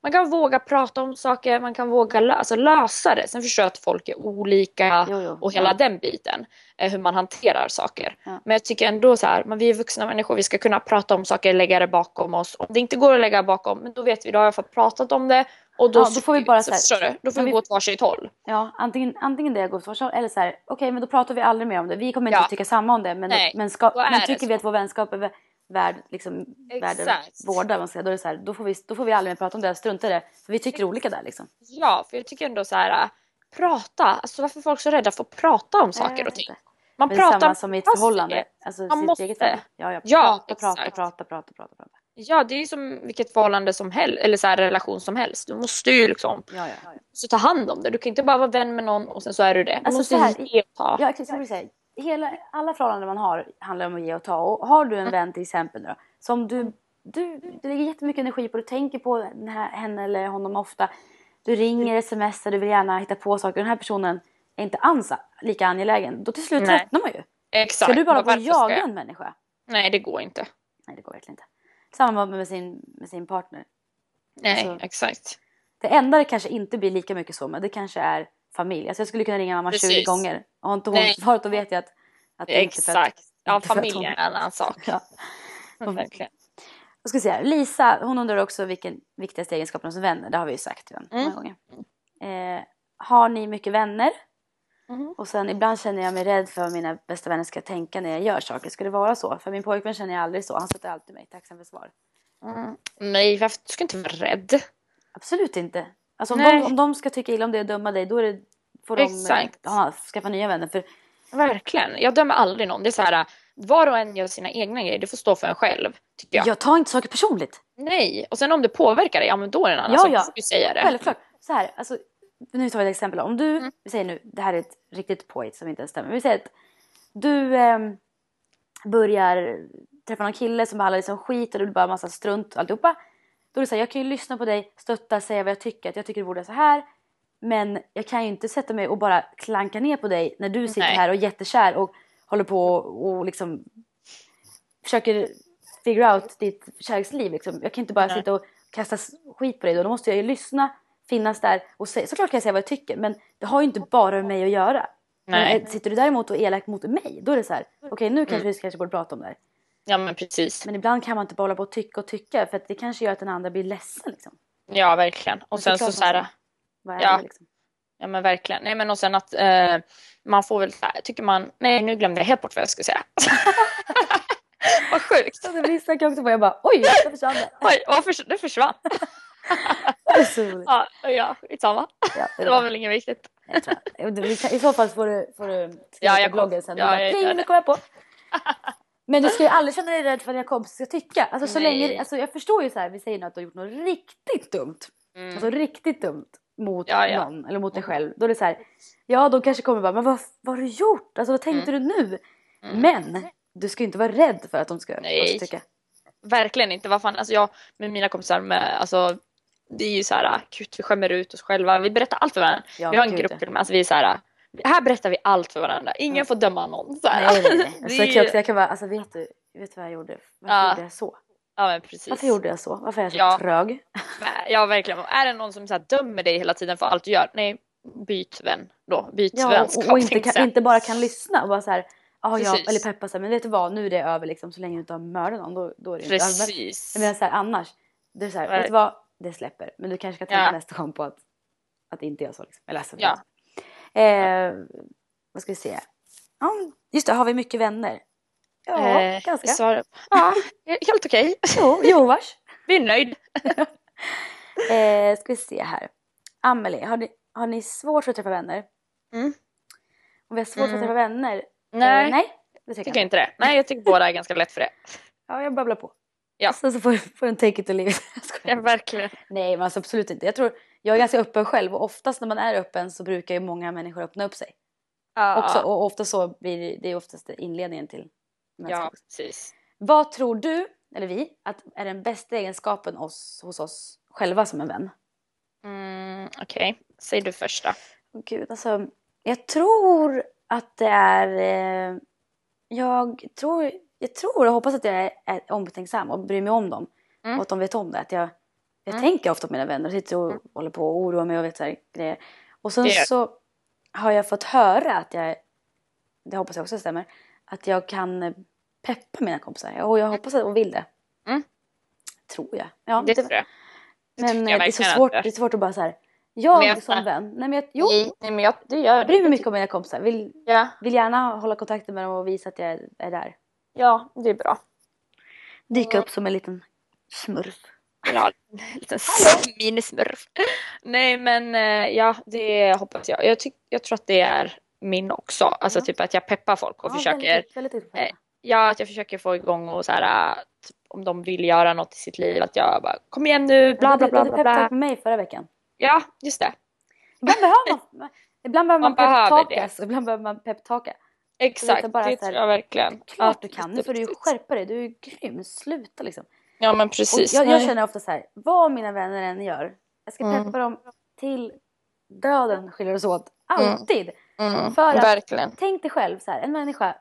man kan våga prata om saker, man kan våga lö- alltså lösa det. Sen förstår jag att folk är olika Jo, jo. och hela Ja. den biten. Eh, Hur man hanterar saker. Ja. Men jag tycker ändå så här, men vi är vuxna människor, vi ska kunna prata om saker, lägga det bakom oss. Om det inte går att lägga bakom, men då vet vi, då har jag fått pratat om det. Och då, Ja, då får vi bara så här- förstår du? Då får vi vi- gå åt varsitt håll. Ja, antingen, antingen det går för så, eller så här, okej men då pratar vi aldrig mer om det. Vi kommer inte Ja. att tycka samma om det. Men, Nej, men, ska, men tycker så. vi att vår vänskap är vä- värd, liksom, värd Exakt. vårda, man ska då, är det så här, då, får vi, då får vi aldrig mer prata om det, strunta i det. För vi tycker olika där liksom. Ja, för jag tycker ändå så här, äh, prata. Alltså varför är folk så rädda för att prata om saker och ting? inte. Man Men det pratar samma som i ett förhållande. Alltså Man måste. eget. Ja, ja, Ja, prata, prata, prata, prata, prata, prata. Ja, det är ju som vilket förhållande som helst, eller så här relation som helst. Du måste ju liksom Ja, ja. så ta hand om det. Du kan inte bara vara vän med någon och sen så är du det. Du Alltså, måste så här, ge och ta. Ja, exakt. Jag vill säga, hela, alla förhållanden man har handlar om att ge och ta. Och har du en vän till exempel nu då, som du, du, du lägger jättemycket energi på, du tänker på den här, henne eller honom ofta. Du ringer, smsar, du vill gärna hitta på saker. Den här personen är inte alls lika angelägen. Då till slut Nej. tröttnar man ju. Exakt. Ska du bara gå och jaga jag? en människa? Nej, det går inte. Nej, det går verkligen inte. Samma med sin, med sin partner. Nej, Alltså, exakt. Det enda det kanske inte blir lika mycket så med, det kanske är familj. Alltså jag skulle kunna ringa mamma 20 Precis. gånger. Och har inte hon Nej. svarat då vet jag att, att det är inte för att... Exakt. Ja, inte familjen är en annan sak. Ja. Verkligen. Jag ska säga, Lisa, hon undrar också vilken viktigaste egenskapen som vänner. Det har vi ju sagt redan många Mm. gånger. Eh, har ni mycket vänner? Mhm. Och sen ibland känner jag mig rädd för vad mina bästa vänner ska tänka när jag gör saker. Ska det vara så? För min pojkvän känner jag aldrig så. Han sätter alltid mig. Tacksam för svar. Mm. Nej, varför? du ska inte vara rädd. Absolut inte. Alltså om Nej. de, om de ska tycka illa om dig och döma dig då är det, får de Exakt. ha, skaffa nya vänner. För Verkligen. Jag dömer aldrig någon. Det är så här, var och en gör sina egna grejer. Det får stå för en själv, tycker jag. Jag tar inte saker personligt. Nej. Och sen om det påverkar dig, ja men då är det en annan Ja, sak. ja. Du säga det. Självklart. Så här, alltså, nu tar vi ett exempel. Om du, Mm. vi säger nu, det här är ett riktigt påhitt som inte ens stämmer. Vi säger att du ehm, börjar träffa någon kille som behandlar dig som skit och blir bara massa strunt och alltihopa. Då är det så här, jag kan ju lyssna på dig, stötta, säga vad jag tycker, att jag tycker det borde så här. Men jag kan ju inte sätta mig och bara klanka ner på dig när du sitter Nej. här och är jättekär och håller på och, och liksom försöker figure out ditt kärleksliv. Liksom. Jag kan inte bara Nej. sitta och kasta skit på dig då. Då måste jag ju lyssna, finnas där och säga. Såklart kan jag säga vad jag tycker men det har ju inte bara med mig att göra. Nej. Men, eh, sitter du däremot och är elak mot mig då är det så här. Okej nu Mm. kanske vi kanske borde prata om det här. Ja men precis. Men ibland kan man inte bara hålla på och tycka och tycka för att det kanske gör att den andra blir ledsen. Liksom. Ja verkligen. Och Men sen så såklart så här, Vad är Ja. det liksom? ja men verkligen. Nej men och sen att eh, man får väl så tycker man, nej nu glömde jag helt bort vad jag skulle säga. vad sjukt. Så det lyssnar jag också på jag bara oj, där försvann det. Oj, varför det försvann? Det. Ja, ja skitsamma. Ja, Det var väl inget viktigt. I så fall får du, får du skriva Ja, på jag kom- bloggen sen. ja, jag "Pling, det." nu kom jag på. Men du ska ju aldrig känna dig rädd för vad dina kompisar ska tycka. Alltså, så Nej. länge, alltså, jag förstår ju så här, vi säger nu att du har gjort något riktigt dumt. Mm. Alltså riktigt dumt mot Ja, ja. någon eller mot dig själv. Då är det så här, ja de kanske kommer bara, men vad, vad har du gjort? Alltså vad tänkte du nu? Men du ska ju inte vara rädd för att de ska, Mm. Nej. ska tycka. Verkligen inte. Vad fan, alltså jag med mina kompisar med, alltså det är ju så här, gud vi skämmer ut oss själva. Vi berättar allt för varandra. Ja, vi har en grupp till och med, alltså vi är så här, här berättar vi allt för varandra. Ingen får döma någon. Så här. Nej, nej, nej. Alltså, jag, också, jag kan bara, alltså vet du, vet du vad jag gjorde? Varför Ja. gjorde jag så? Ja men precis. Varför gjorde jag så? Varför är jag så Ja. trög? Ja verkligen. Är det någon som så här, dömer dig hela tiden för allt du gör? Nej, byt vän då. Byt Ja, vänskap och, och inte, kan, inte bara kan lyssna och bara så här, ah, ja, Precis. eller peppa här, men vet du vad, nu är det över liksom, så länge du inte har mördat någon då, då är det inte över. Precis. Menar så här, annars, det är så här, vet du vad, det släpper. Men du kanske ska tänka Ja. nästa gång på att, att inte göra så. Liksom. Eller alltså, Ja. eh, vad ska vi se? Ja, just det, har vi mycket vänner? Ja, Eh, ganska. Så, ja, helt okej. Jo, jo vars. Vi är nöjd. Eh, ska vi se här. Amelie, har ni, har ni svårt för att träffa vänner? Mm. Om vi har svårt för att Mm. träffa vänner? Nej, Eh, nej, det tycker tycker jag inte det. Nej, jag tycker båda är ganska lätt för det. Ja, jag babblar på. Ja. Så, så får, får en take it or leave it. Ja, verkligen. Nej, men alltså absolut inte. Jag tror, jag är ganska öppen själv och oftast när man är öppen så brukar ju många människor öppna upp sig. Ja, Också, och ofta så blir det, det är oftast inledningen till ja, precis. Vad tror du, eller vi, att är den bästa egenskapen oss, hos oss själva som en vän? Mm, Okej, säg du först då. Gud, alltså, jag tror att det är... Eh, jag, tror, jag tror och hoppas att jag är, är omtänksam och bryr mig om dem. Mm. Och att de vet om det. Att jag jag Mm. tänker ofta på mina vänner och sitter och håller på och oroar mig och vet så här grejer. Och sen Det gör- så har jag fått höra att jag, det hoppas jag också stämmer, att jag kan peppa mina kompisar. Och jag hoppas att och vill det. Mm. Tror jag. Ja, Det tror jag. Det men eh, jag det är så svårt, det är svårt att bara så här. Jag jag- som vän. Nej men jag, jo, Nej, men jag, det gör jag bryr mig det. mycket om mina kompisar. Vill, Ja, vill gärna hålla kontakten med dem och visa att jag är, är där. Ja, det är bra. Dyka upp som en liten smurf. Ja, en liten minismurf. Nej men eh, ja, det hoppas jag. Jag, tyck, jag tror att det är min också. Alltså Ja. typ att jag peppar folk och Ja, försöker Väldigt, väldigt på det. eh, Ja, att jag försöker få igång och så här äh, typ, om de vill göra något i sitt liv att jag bara kom igen nu, bla bla bla du peptalk med mig förra veckan. Ja, just det. Ibland behöver man, ibland behöver man, Man peptalkas och ibland behöver man peptaka. Exakt, bara det så här, tror jag verkligen. Klart Att- du kan, nu får du ju skärpa dig. Du är grym, sluta liksom. Ja men precis. jag, jag känner ofta så här, vad mina vänner än gör, jag ska Mm. peppa dem till döden skiljer oss åt. Alltid! mm, för att- verkligen. Tänk dig själv så här, en människa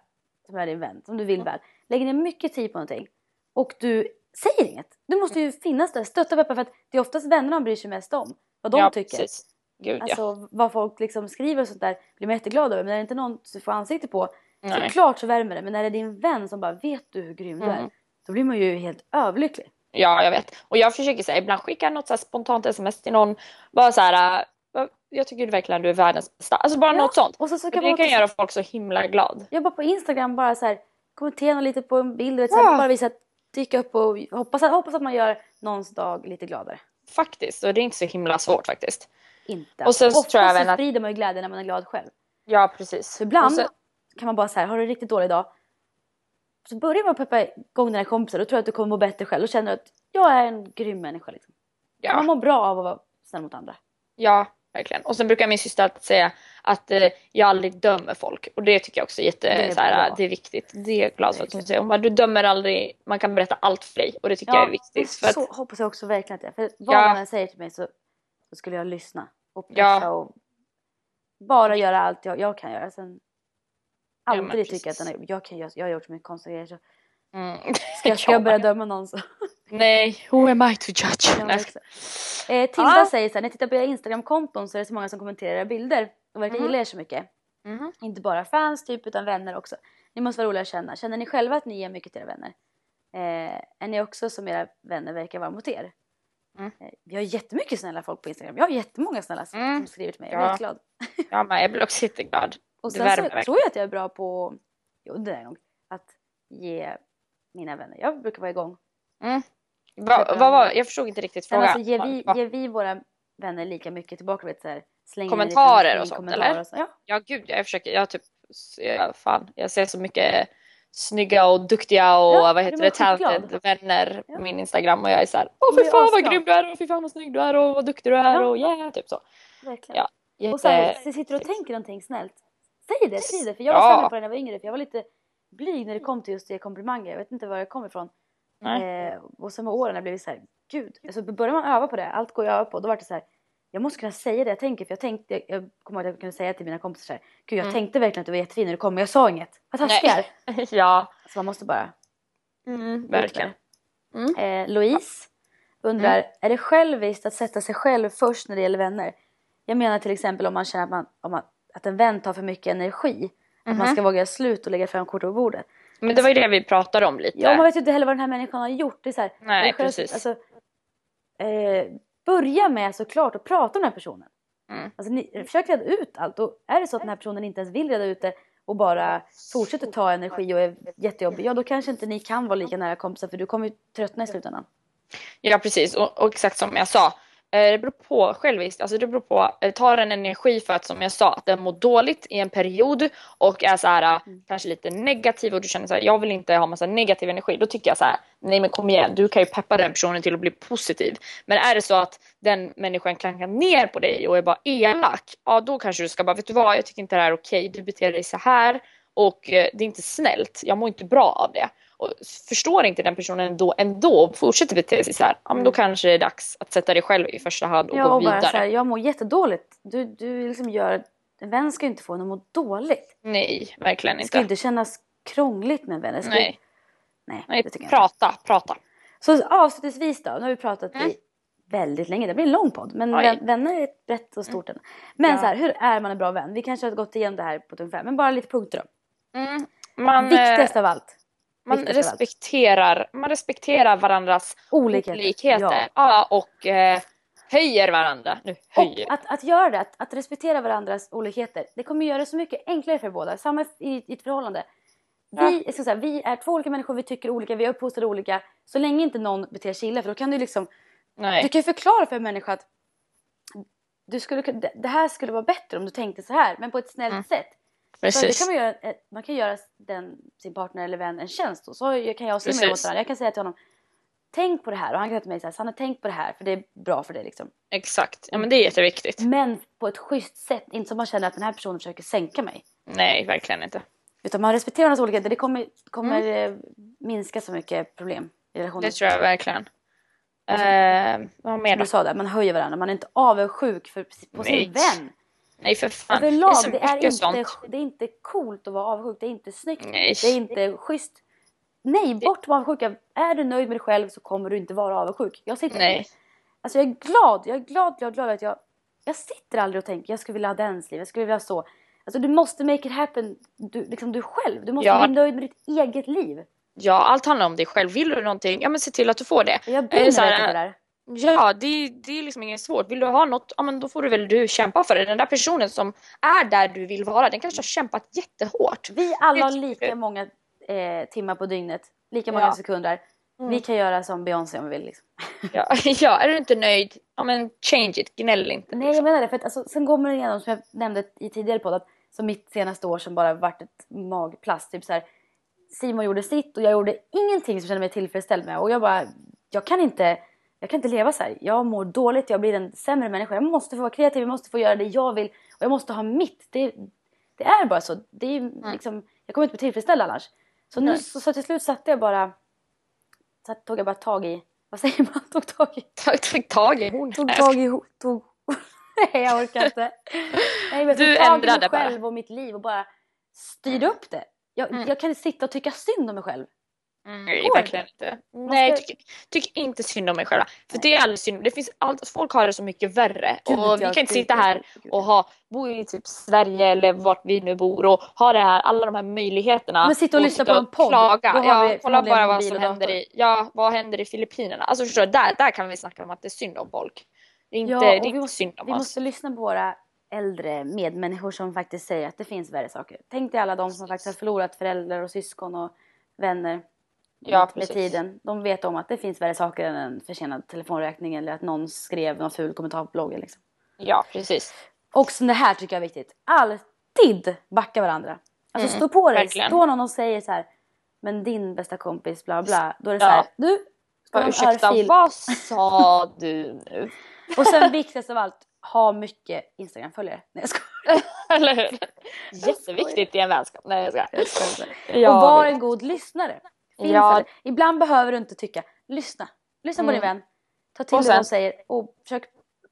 som är din vän, som du vill väl, lägger ner mycket tid på någonting och du säger inget. Du måste ju finnas där, stötta och peppa för att det är oftast vännerna man bryr sig mest om. Vad de ja, tycker. Precis. Gud ja. Alltså vad folk liksom skriver och sånt där blir man jätteglad över. Men är det inte någon du får ansikte på, Nej. så klart så värmer det. Men när det är din vän som bara vet du hur grym du är, Mm. då blir man ju helt överlycklig. Ja, jag vet. Och jag försöker säga, ibland skicka något så spontant sms till någon. Bara så här, jag tycker verkligen du är världens bästa. Alltså bara Ja, något sånt. Och så, så kan det man kan också, göra folk så himla glad. jag bara på Instagram bara så här, kommentera lite på en bild, vet, så här, Ja. bara visa att dyka upp och hoppas, att- hoppas att man gör någons dag lite gladare. Faktiskt. Och det är inte så himla svårt faktiskt. Inte. Och sen Ofta tror jag så att- sprider man ju glädje när man är glad själv. Ja, precis. Så ibland så- kan man bara säga, har du en riktigt dålig dag? Så börjar man att peppa igång dina kompisar, då tror jag att du kommer må bättre själv och känner att jag är en grym människa. Liksom. Man Ja, mår bra av att vara snäll mot andra. ja, verkligen. Och sen brukar min syster alltid säga att eh, jag aldrig dömer folk. Och det tycker jag också är jätte, Det är så här, bra. det är viktigt. Det är jag glad för att hon säger. Hon bara, du dömer aldrig, man kan berätta allt för dig. Och det tycker jag är viktigt. För att, så hoppas jag också verkligen att det är. För vad Ja. man än säger till mig så, så skulle jag lyssna och Ja. pusha och bara göra allt jag, jag kan göra. Sen aldrig tycka att den är, jag, kan, göra- jag har gjort så mycket konstiga grejer så mm. ska jag, ska jag börja döma någon så. Nej, who am I to judge? Ja. Eh, Tilda Ja. säger så här, när jag tittar på era Instagram-konton så är det så många som kommenterar era bilder och verkar Mhm. gilla er så mycket. Mhm. Inte bara fans typ utan vänner också. Ni måste vara roliga att känna. Känner ni själva att ni ger mycket till era vänner? Eh, är ni också som era vänner verkar vara mot er? Mm. Eh, vi har jättemycket snälla folk på Instagram. Jag har jättemånga snälla som, Mm. som skriver till mig. Jag Ja. är glad. Ja, men jag blir också jätteglad. Och sen så tror jag att jag är bra på, jo det är nog, att ge mina vänner. Jag brukar vara igång. Mm. Va, vad var, jag förstod inte riktigt frågan. alltså, ger, vi, Va- ger vi våra vänner lika mycket tillbaka? Vet, så här, Kommentarer och sånt, kommentar eller? Och så. Ja, Ja gud, jag försöker, jag typ, jag, fan, jag ser så mycket snygga och duktiga och Ja, vad heter det, talented vänner Ja. på min Instagram och jag är såhär, åh fy fan vad grym du är och fy fan vad snygg du är och vad duktig du är Ja. och yeah, typ så. verkligen. Ja, Jätte... Och så här, så sitter du och tänker någonting snällt. Säg det, säg det. För jag var Ja. på det när jag var yngre. För jag var lite blyg när det kom till just det komplimanger. Jag vet inte var jag kom ifrån. Eh, och sen med åren har jag blivit så här, gud. Alltså börjar man öva på det, allt går jag öva på. Då var det så här, jag måste kunna säga det jag tänker. För jag tänkte, jag kommer ihåg att jag kunde säga till mina kompisar så här, gud jag Mm. tänkte verkligen att du var jättefin när du kom men jag sa inget. Vad. Nej. ja, Så man måste bara mm, verkligen. Eh, Louise undrar, Mm. är det själviskt att sätta sig själv först när det gäller vänner? Jag menar till exempel om man känner att, man, om man, att en vän tar för mycket energi. Att man Mhm. ska våga göra slut och lägga fram kort på bordet. Men det var ju det vi pratade om lite. Ja, man vet ju inte heller vad den här människan har gjort. Det är så här, Nej, själv- precis. Alltså, eh, börja med såklart att prata om den här personen. Mm. Alltså, ni, försök reda ut allt. Och är det så att den här personen inte ens vill reda ut det och bara fortsätter ta energi och är jättejobbig. Ja, då kanske inte ni kan vara lika nära kompisar för du kommer ju tröttna i slutändan. Ja precis och, och exakt som jag sa. Eh, Det beror på själviskt, alltså det beror på, eh, tar en energi för att som jag sa, att den mår dåligt i en period och är så här eh, Mm. kanske lite negativ och du känner så här, jag vill inte ha massa negativ energi. Då tycker jag så här, nej men kom igen, du kan ju peppa den personen till att bli positiv. Men är det så att den människan klankar ner på dig och är bara elak, ja då kanske du ska bara, vet du vad, jag tycker inte det här är okej, du beter dig så här och det är inte snällt, jag mår inte bra av det. Och förstår inte den personen ändå, ändå och fortsätter bete sig så här, ja men då kanske det är dags att sätta dig själv i första hand och Ja, gå och bara vidare. så här, jag mår jättedåligt. Du, du liksom gör, en vän ska ju inte få en att må dåligt. Nej, verkligen Det ska inte. inte kännas krångligt med en vän. Det ska- Nej, nej, nej jag inte. prata, prata. Så avslutningsvis då, nu har vi pratat Mm. i väldigt länge, det blir en lång podd. Men Oj. vän, vänner är ett brett och stort ämne. Men Ja. så här, hur är man en bra vän? Vi kanske har gått igenom det här på ungefär, men bara lite punkter då. Mm. Man, Viktigast eh, av allt, man respekterar, man respekterar varandras olikheter. olikheter. Ja. och eh, höjer varandra. Nu höjer. Och att, att göra det, att, att respektera varandras olikheter, det kommer göra det så mycket enklare för båda. Samma i, i ett förhållande. Vi, ska säga, vi är två olika människor, vi tycker olika, vi är uppfostrade olika. Så länge inte någon beter sig illa, för då kan du liksom Nej. Du kan ju förklara för en människa att du skulle, det här skulle vara bättre om du tänkte så här, men på ett snällt Mm. sätt. Så det Precis. kan man, göra, eh, man kan göra den, sin partner eller vän en tjänst. Och så kan jag och Simon åt Precis. varandra. Jag kan säga till honom, tänk på det här. Och han kan säga till mig så här, Sanna tänk på det här för det är bra för dig. Liksom. Exakt. Ja men det är jätteviktigt. Men på ett schysst sätt, inte som man känner att den här personen försöker sänka mig. Nej, verkligen inte. Utan man respekterar varandras olikheter, det kommer, kommer eh, minska så mycket problem i relationen. Det tror jag verkligen. Eh, vad mer då? du sa där, man höjer varandra, man är inte avundsjuk för, på sin Nej. vän. Nej för fan. Överlag, så det är, mycket inte, sånt. det är inte coolt att vara avundsjuk. Det är inte snyggt. Nej. Det är inte schysst. Nej, bort med avundsjuka. Är du nöjd med dig själv så kommer du inte vara avundsjuk. Jag sitter Nej. Alltså jag är glad, jag är glad, glad, glad att jag... Jag sitter aldrig och tänker jag skulle vilja ha dens liv, jag skulle vilja ha så. Alltså du måste make it happen, du, liksom du själv. Du måste Ja. bli nöjd med ditt eget liv. Ja, allt handlar om dig själv. Vill du någonting, ja men se till att du får det. Jag brinner verkligen för det där. Ja, det, det är liksom inget svårt. Vill du ha något, ja men då får du väl du kämpa för det. Den där personen som är där du vill vara, den kanske har kämpat jättehårt. Vi alla har det lika många eh, timmar på dygnet, lika många Ja. sekunder. Mm. Vi kan göra som Beyoncé om vi vill. Liksom. Ja, ja, är du inte nöjd, ja men change it, gnäll inte. Nej jag menar det, för att alltså, sen går man igenom som jag nämnde i tidigare podd att som mitt senaste år som bara varit ett magplast. Typ så här, Simon gjorde sitt och jag gjorde ingenting som jag kände mig tillfredsställd med. Och jag bara, jag kan inte, jag kan inte leva så här. Jag mår dåligt, jag blir en sämre människa. Jag måste få vara kreativ, jag måste få göra det jag vill. Och jag måste ha mitt. Det, det är bara så. Det är liksom, jag kommer inte bli tillfredsställd annars. Så, nu, så, så till slut satte jag bara, så tog jag bara tag i, vad säger man? Tog tag i, Tog, tog tag i hon. tog tag i, tog, nej jag orkar inte. Nej, jag Du tog tag i ändrade mig bara. själv och mitt liv och bara styrde upp det. Jag, Mm. jag kan inte sitta och tycka synd om mig själv. Nej, går verkligen inte. Nej, ska- tyck, tyck inte synd om mig själva. För det är alldeles synd. Det finns allt, folk har det så mycket värre. Gud, och vi kan inte sitta här och ha, bo i typ Sverige eller vart vi nu bor och ha det här, alla de här möjligheterna. Men sitta och lyssna på en podd, Klaga. Ja, kolla bara vad som och händer i, ja, vad händer i Filippinerna. Alltså förstår du, där, där kan vi snacka om att det är synd om folk. Det är inte, Ja, det är och vi måste, synd om vi oss. måste lyssna på våra äldre medmänniskor som faktiskt säger att det finns värre saker. Tänk dig alla de som faktiskt har förlorat föräldrar och syskon och vänner Ja, med precis. tiden. De vet om att det finns värre saker än en försenad telefonräkning eller att någon skrev någon ful kommentar på bloggen. Liksom. Ja, precis. Och som det här tycker jag är viktigt. Alltid backa varandra. Alltså Mm, stå på dig. verkligen. Står någon och säger så här. Men din bästa kompis bla bla. Då är det så Ja. här. Du. Ska en ursäkta, örfil. vad sa du nu? Och sen viktigast av allt. Ha mycket Instagram-följare. Nej jag skojar. Eller hur? Jätteviktigt i en vänskap. Nej, jag Jag skojar. skojar. Ja, och var en god lyssnare. Finns Ja. det. Ibland behöver du inte tycka. Lyssna. Lyssna på Mm. din vän. Ta till Och sen- de säger och försök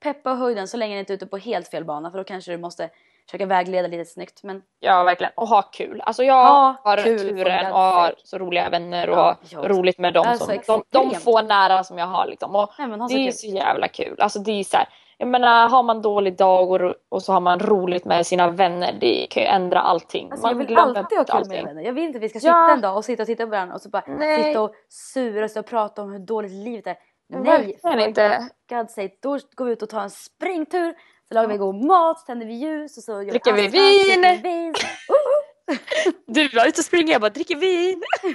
peppa och höj den så länge ni inte är ute på helt fel bana för då kanske du måste försöka vägleda lite snyggt. Men Ja, verkligen. Och ha kul. Alltså jag Ha har kul, turen och har så roliga vänner och Ja, roligt med dem. Som, de, de få nära som jag har liksom. Och nej, så det är kul. så jävla kul. Alltså det är så här, jag menar har man dålig dag och, och så har man roligt med sina vänner. Det kan ju ändra allting. Alltså, jag man vill glömmer alltid ha kul med mina vänner. Jag vill inte att vi ska sitta Ja. en dag och sitta och titta på varandra och så bara Nej. sitta och sura och prata om hur dåligt livet är. Nej, Verkligen inte. God sake, då går vi ut och tar en springtur. Så lagar vi god mat, tänder vi ljus och så Dricker vi vin. dricker vi vin. Du var ute och springer jag bara dricker vin.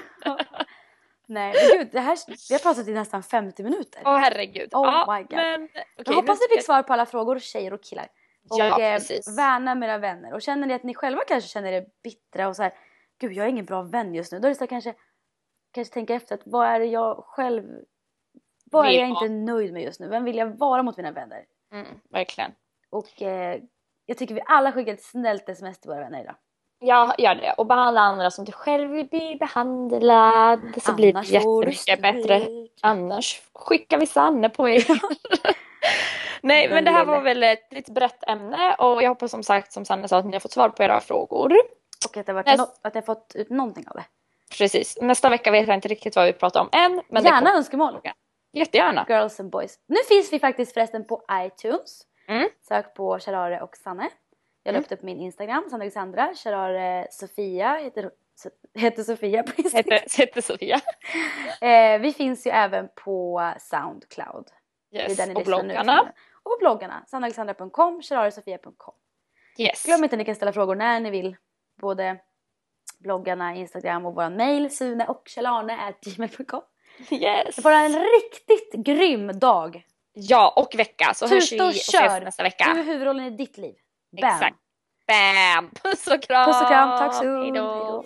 Nej men gud, det här, vi har pratat i nästan 50 minuter. Åh herregud. Oh ja, my God. Men, okej, jag hoppas ni fick svar på alla frågor, tjejer och killar. Och Ja, eh, värna med era vänner. Och känner ni att ni själva kanske känner er bittra och så här, gud jag är ingen bra vän just nu. Då är det så här, kanske, kanske tänka efter att vad är det jag själv, vad är jag inte nöjd med just nu? Vem vill jag vara mot mina vänner? Mm, verkligen. Och eh, jag tycker vi alla skickar ett snällt sms till våra vänner idag. Ja, gör det. Och behandla andra som du själv vill bli behandlad. Så blir det Annars får du jättemycket bättre. Annars skickar vi Sanne på er. Nej, men det här var väl ett lite brett ämne och jag hoppas som sagt, som Sanne sa, att ni har fått svar på era frågor. Och att, det varit Näst- att jag har fått ut någonting av det. Precis. Nästa vecka vet jag inte riktigt vad vi pratar om än. Men Gärna det önskemål. Jättegärna. Girls and boys. Nu finns vi faktiskt förresten på iTunes. Mm. Sök på Sharare och Sanne. Jag la upp det på min Instagram, Sanne Alexandra. Sharare Sofia heter, heter Sofia på Instagram. Heter, heter Sofia. Eh, vi finns ju även på Soundcloud. Yes. Och lyssnar nu. bloggarna. Och på bloggarna. sannealexandra.com, shararesofia.com. Yes. Glöm inte att ni kan ställa frågor när ni vill. Både bloggarna, Instagram och våran mail sune och gmail.com. Yes. Det får en riktigt grym dag. Ja, och vecka. Så hörs vi och och ses kör. nästa vecka. Du är huvudrollen i ditt liv. Bam. Exakt. Bam! Puss och kram! Puss och kram, tack så! Hejdå.